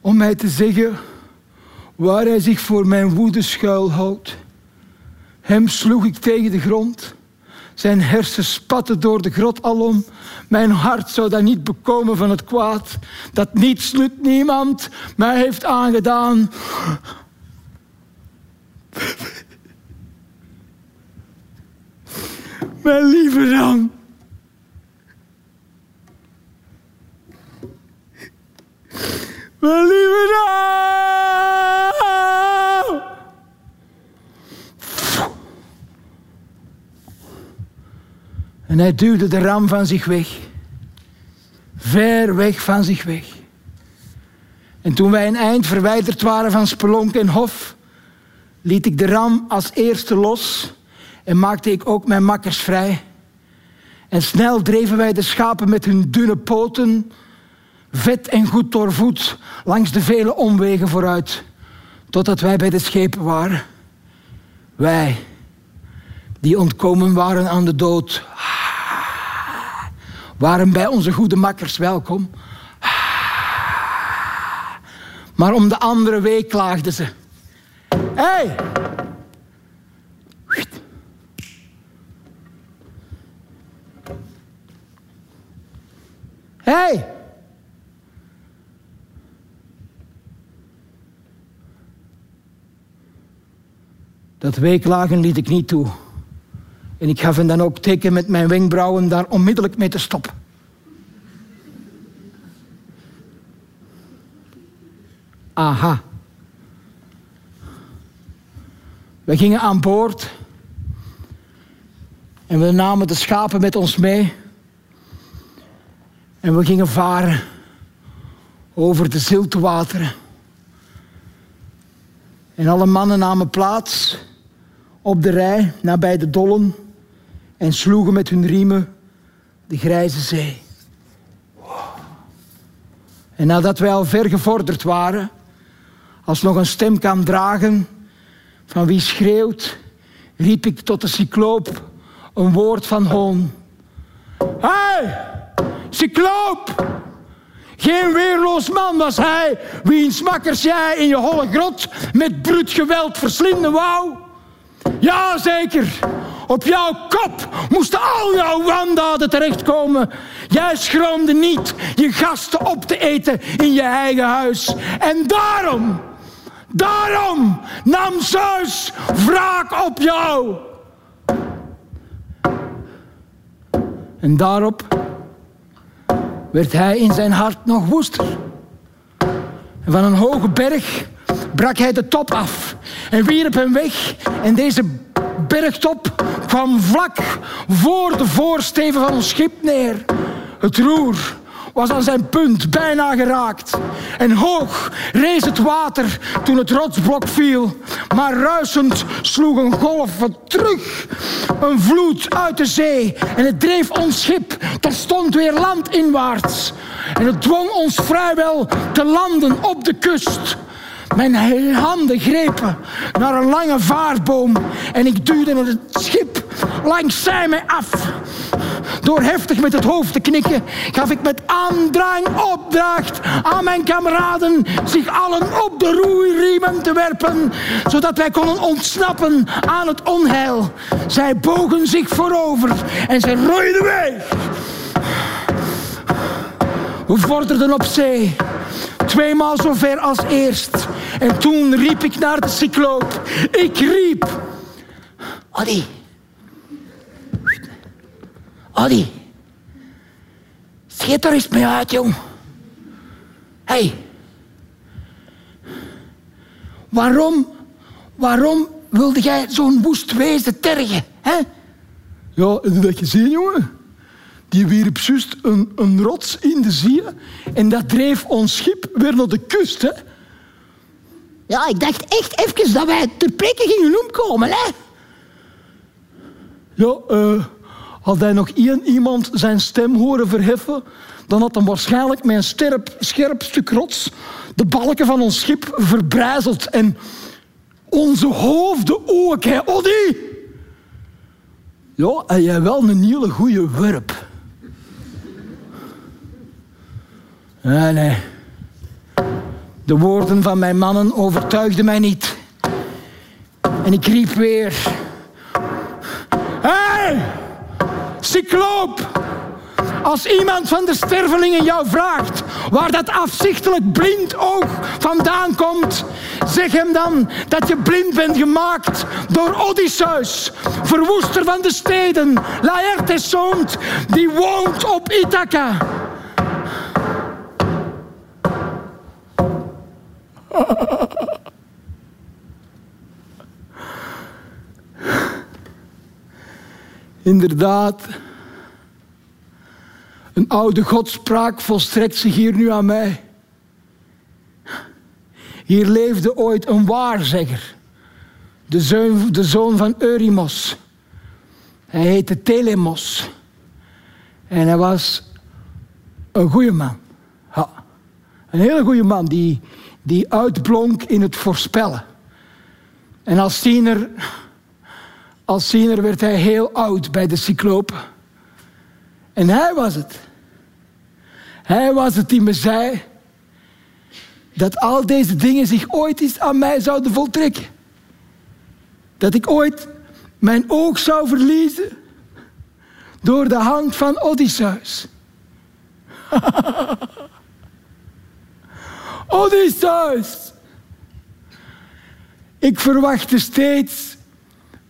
om mij te zeggen waar hij zich voor mijn woede schuilhoudt. Hem sloeg ik tegen de grond zijn hersens spatten door de grot alom. Mijn hart zou dat niet bekomen van het kwaad. Dat niets nut niemand mij heeft aangedaan. Mijn lieve Ram. Mijn lieve Ram. En hij duwde de ram van zich weg. Ver weg van zich weg. En toen wij een eind verwijderd waren van Spelonk en Hof, liet ik de ram als eerste los en maakte ik ook mijn makkers vrij. En snel dreven wij de schapen met hun dunne poten, vet en goed doorvoed, langs de vele omwegen vooruit, totdat wij bij de schepen waren. Wij, die ontkomen waren aan de dood, waren bij onze goede makkers welkom. Maar om de andere week klaagden ze. Hé! Hey! Hey! Dat weeklagen liet ik niet toe. En ik gaf hem dan ook teken met mijn wenkbrauwen daar onmiddellijk mee te stoppen. Aha. We gingen aan boord en we namen de schapen met ons mee. En we gingen varen over de zilte wateren. En alle mannen namen plaats op de rij nabij de dollen en sloegen met hun riemen de grijze zee. En nadat wij al ver gevorderd waren, als nog een stem kan dragen van wie schreeuwt, riep ik tot de cycloop een woord van hoon. Hey, cycloop! Geen weerloos man was hij, wiens makkers jij in je holle grot met bruut geweld verslinden wou. Ja, zeker. Op jouw kop moesten al jouw wandaden terechtkomen. Jij schroomde niet je gasten op te eten in je eigen huis. En daarom, Daarom nam Zeus wraak op jou. En daarop werd hij in zijn hart nog woester. En van een hoge berg brak hij de top af en wierp hem weg. En deze bergtop kwam vlak voor de voorsteven van ons schip neer. Het roer was aan zijn punt bijna geraakt. En hoog rees het water toen het rotsblok viel. Maar ruisend sloeg een golf terug. Een vloed uit de zee. En het dreef ons schip terstond weer landinwaarts. En het dwong ons vrijwel te landen op de kust. Mijn handen grepen naar een lange vaartboom en ik duwde het schip langs zij mij af. Door heftig met het hoofd te knikken, gaf ik met aandrang opdracht aan mijn kameraden zich allen op de roeiriemen te werpen, zodat wij konden ontsnappen aan het onheil. Zij bogen zich voorover en ze roeiden weg. We vorderden op zee, tweemaal zo ver als eerst. En toen riep ik naar de cycloop. Ik riep. Adi. Adi. Schiet er eens mee uit, jong. Hey. Waarom, waarom wilde jij zo'n woest wezen tergen, hè? Ja, heb je dat gezien, jongen? Die wierp juist een, een rots in de zee en dat dreef ons schip weer naar de kust, hè? Ja, ik dacht echt even dat wij ter plekke gingen omkomen, hè? Ja, uh, had hij nog één iemand zijn stem horen verheffen, dan had hem waarschijnlijk een sterp, scherp stuk rots de balken van ons schip verbrijzeld en onze hoofden ook, hè, Oddy? Ja, en jij wel een hele goede werp. Nee, nee. De woorden van mijn mannen overtuigden mij niet. En ik riep weer. Hé, hey, cycloop! Als iemand van de stervelingen jou vraagt waar dat afzichtelijk blind oog vandaan komt, zeg hem dan dat je blind bent gemaakt door Odysseus, verwoester van de steden, Laertes zoon, die woont op Ithaca. Inderdaad, een oude godspraak volstrekt zich hier nu aan mij. Hier leefde ooit een waarzegger, de zoon, de zoon van Eurymos. Hij heette Telemos. En hij was een goede man. Een hele goede man die die uitblonk in het voorspellen. En als tiener, als tiener werd hij heel oud bij de cyclopen. En hij was het. Hij was het die me zei dat al deze dingen zich ooit eens aan mij zouden voltrekken. Dat ik ooit mijn oog zou verliezen door de hand van Odysseus. Odysseus. Ik verwachtte steeds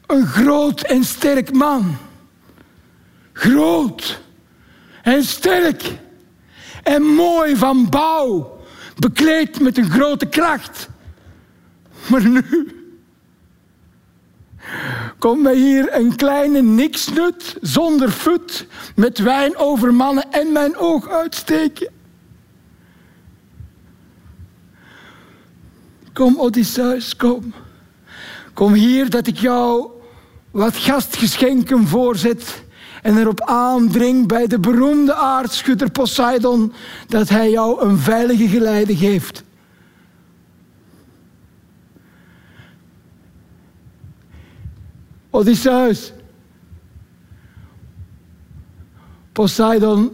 een groot en sterk man. Groot en sterk en mooi van bouw, bekleed met een grote kracht. Maar nu komt mij hier een kleine niksnut zonder voet met wijn over mannen en mijn oog uitsteken. Kom, Odysseus, kom. Kom hier dat ik jou wat gastgeschenken voorzet en erop aandring bij de beroemde aardschutter Poseidon dat hij jou een veilige geleide geeft. Odysseus. Poseidon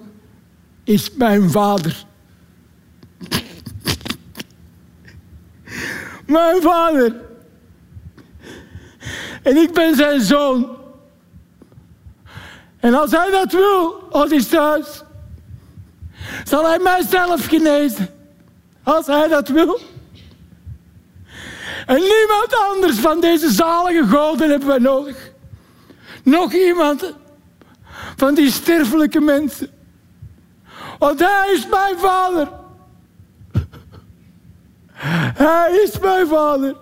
is mijn vader. Mijn vader. En ik ben zijn zoon. En als hij dat wil, Odysseus, zal hij mijzelf genezen. Als hij dat wil. En niemand anders van deze zalige goden hebben we nodig. Nog iemand van die sterfelijke mensen. Want hij is mijn vader. Hij is mijn vader.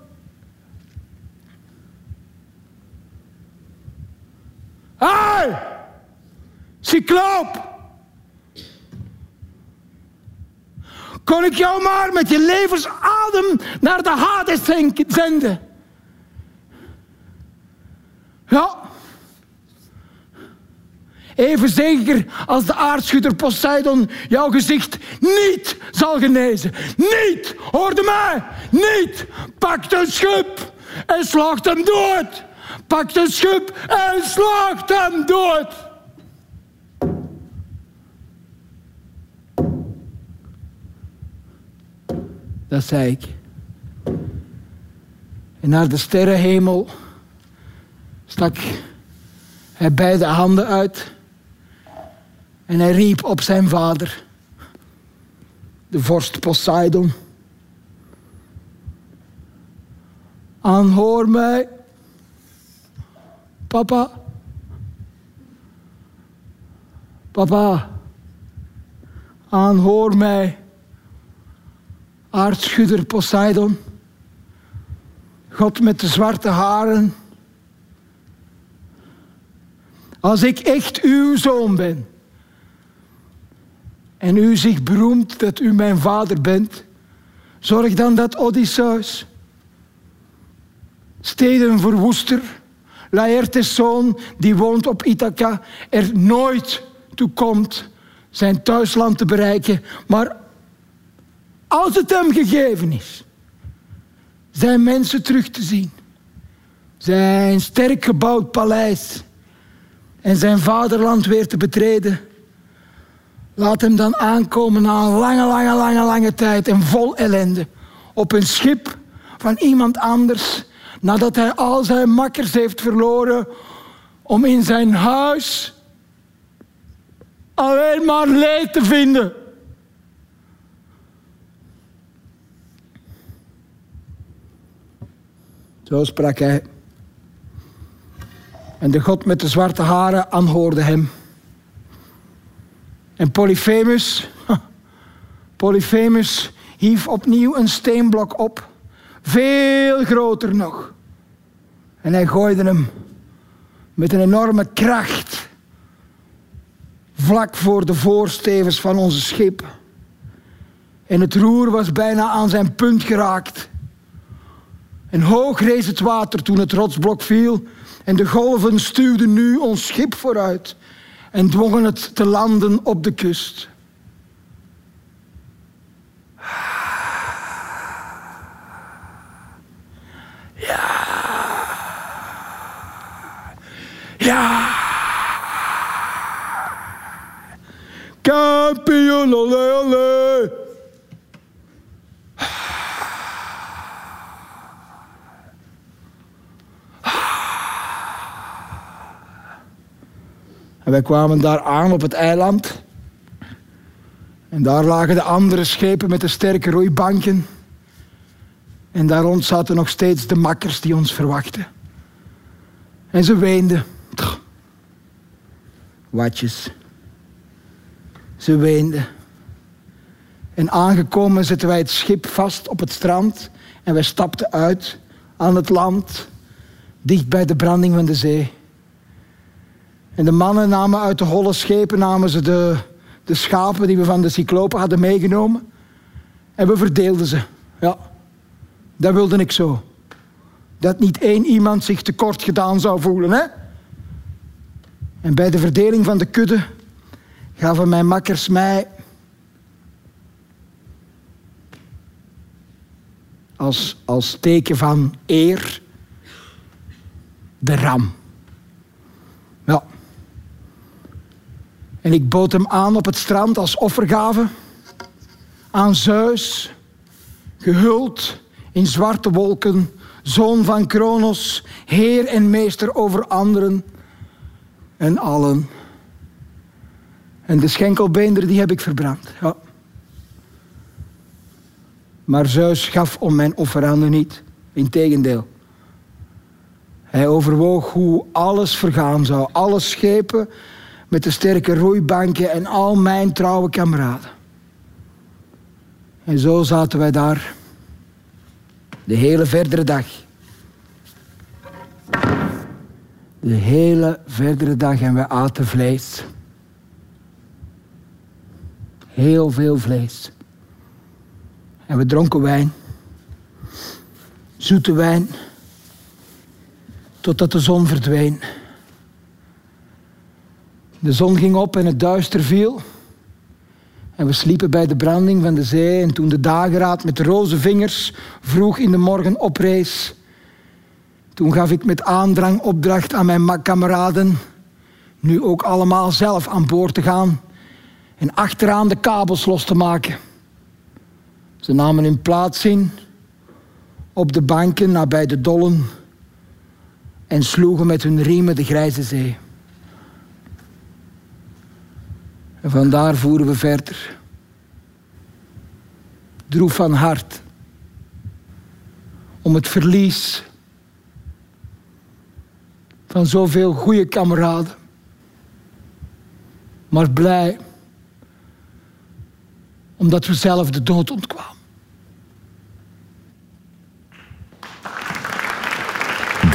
Hij! Cycloop! Kon ik jou maar met je levensadem naar de Hades zenden? Ja. Even zeker als de aardschutter Poseidon jouw gezicht niet zal genezen. Niet! Hoorde mij! Niet! Pak een schub en slaagt hem dood! Pak een schub en slaagt hem dood! Dat zei ik. En naar de sterrenhemel stak hij beide handen uit en hij riep op zijn vader, de vorst Poseidon. Aanhoor mij, papa. Papa, aanhoor mij aardschudder Poseidon, God met de zwarte haren. Als ik echt uw zoon ben en u zich beroemt dat u mijn vader bent, zorg dan dat Odysseus, stedenverwoester, Laertes zoon, die woont op Ithaca, er nooit toe komt zijn thuisland te bereiken, maar als het hem gegeven is, zijn mensen terug te zien. Zijn sterk gebouwd paleis en zijn vaderland weer te betreden. Laat hem dan aankomen na een lange, lange, lange, lange tijd en vol ellende. Op een schip van iemand anders, nadat hij al zijn makkers heeft verloren, om in zijn huis alleen maar leed te vinden. Zo sprak hij. En de god met de zwarte haren aanhoorde hem. En Polyphemus, Polyphemus hief opnieuw een steenblok op, veel groter nog. En hij gooide hem met een enorme kracht vlak voor de voorstevens van onze schip. En het roer was bijna aan zijn punt geraakt. En hoog rees het water toen het rotsblok viel. En de golven stuwden nu ons schip vooruit en dwongen het te landen op de kust. Ja. Ja. Kampioen, ole, ole. En wij kwamen daar aan op het eiland. En daar lagen de andere schepen met de sterke roeibanken. En daar rond zaten nog steeds de makkers die ons verwachten. En ze weenden. Watjes. Ze weenden. En aangekomen zetten wij het schip vast op het strand. En wij stapten uit aan het land, dicht bij de branding van de zee. En de mannen namen uit de holle schepen namen ze de, de schapen die we van de cyclopen hadden meegenomen. En we verdeelden ze. Ja, dat wilde ik zo. Dat niet één iemand zich tekort gedaan zou voelen. Hè? En bij de verdeling van de kudde gaven mijn makkers mij als, als teken van eer de ram. En ik bood hem aan op het strand als offergave aan Zeus, gehuld in zwarte wolken, zoon van Kronos, heer en meester over anderen en allen. En de schenkelbeender die heb ik verbrand. Ja. Maar Zeus gaf om mijn offeranden niet. Integendeel. Hij overwoog hoe alles vergaan zou. Alle schepen met de sterke roeibanken en al mijn trouwe kameraden. En zo zaten wij daar de hele verdere dag. De hele verdere dag en we aten vlees. Heel veel vlees. En we dronken wijn. Zoete wijn. Totdat de zon verdween. De zon ging op en het duister viel. En we sliepen bij de branding van de zee. En toen de dageraad met roze vingers vroeg in de morgen oprees. Toen gaf ik met aandrang opdracht aan mijn kameraden. Nu ook allemaal zelf aan boord te gaan. En achteraan de kabels los te maken. Ze namen hun plaats in. Op de banken nabij de dollen. En sloegen met hun riemen de grijze zee. En vandaar voeren we verder. Droef van hart. Om het verlies van zoveel goede kameraden. Maar blij omdat we zelf de dood ontkwamen.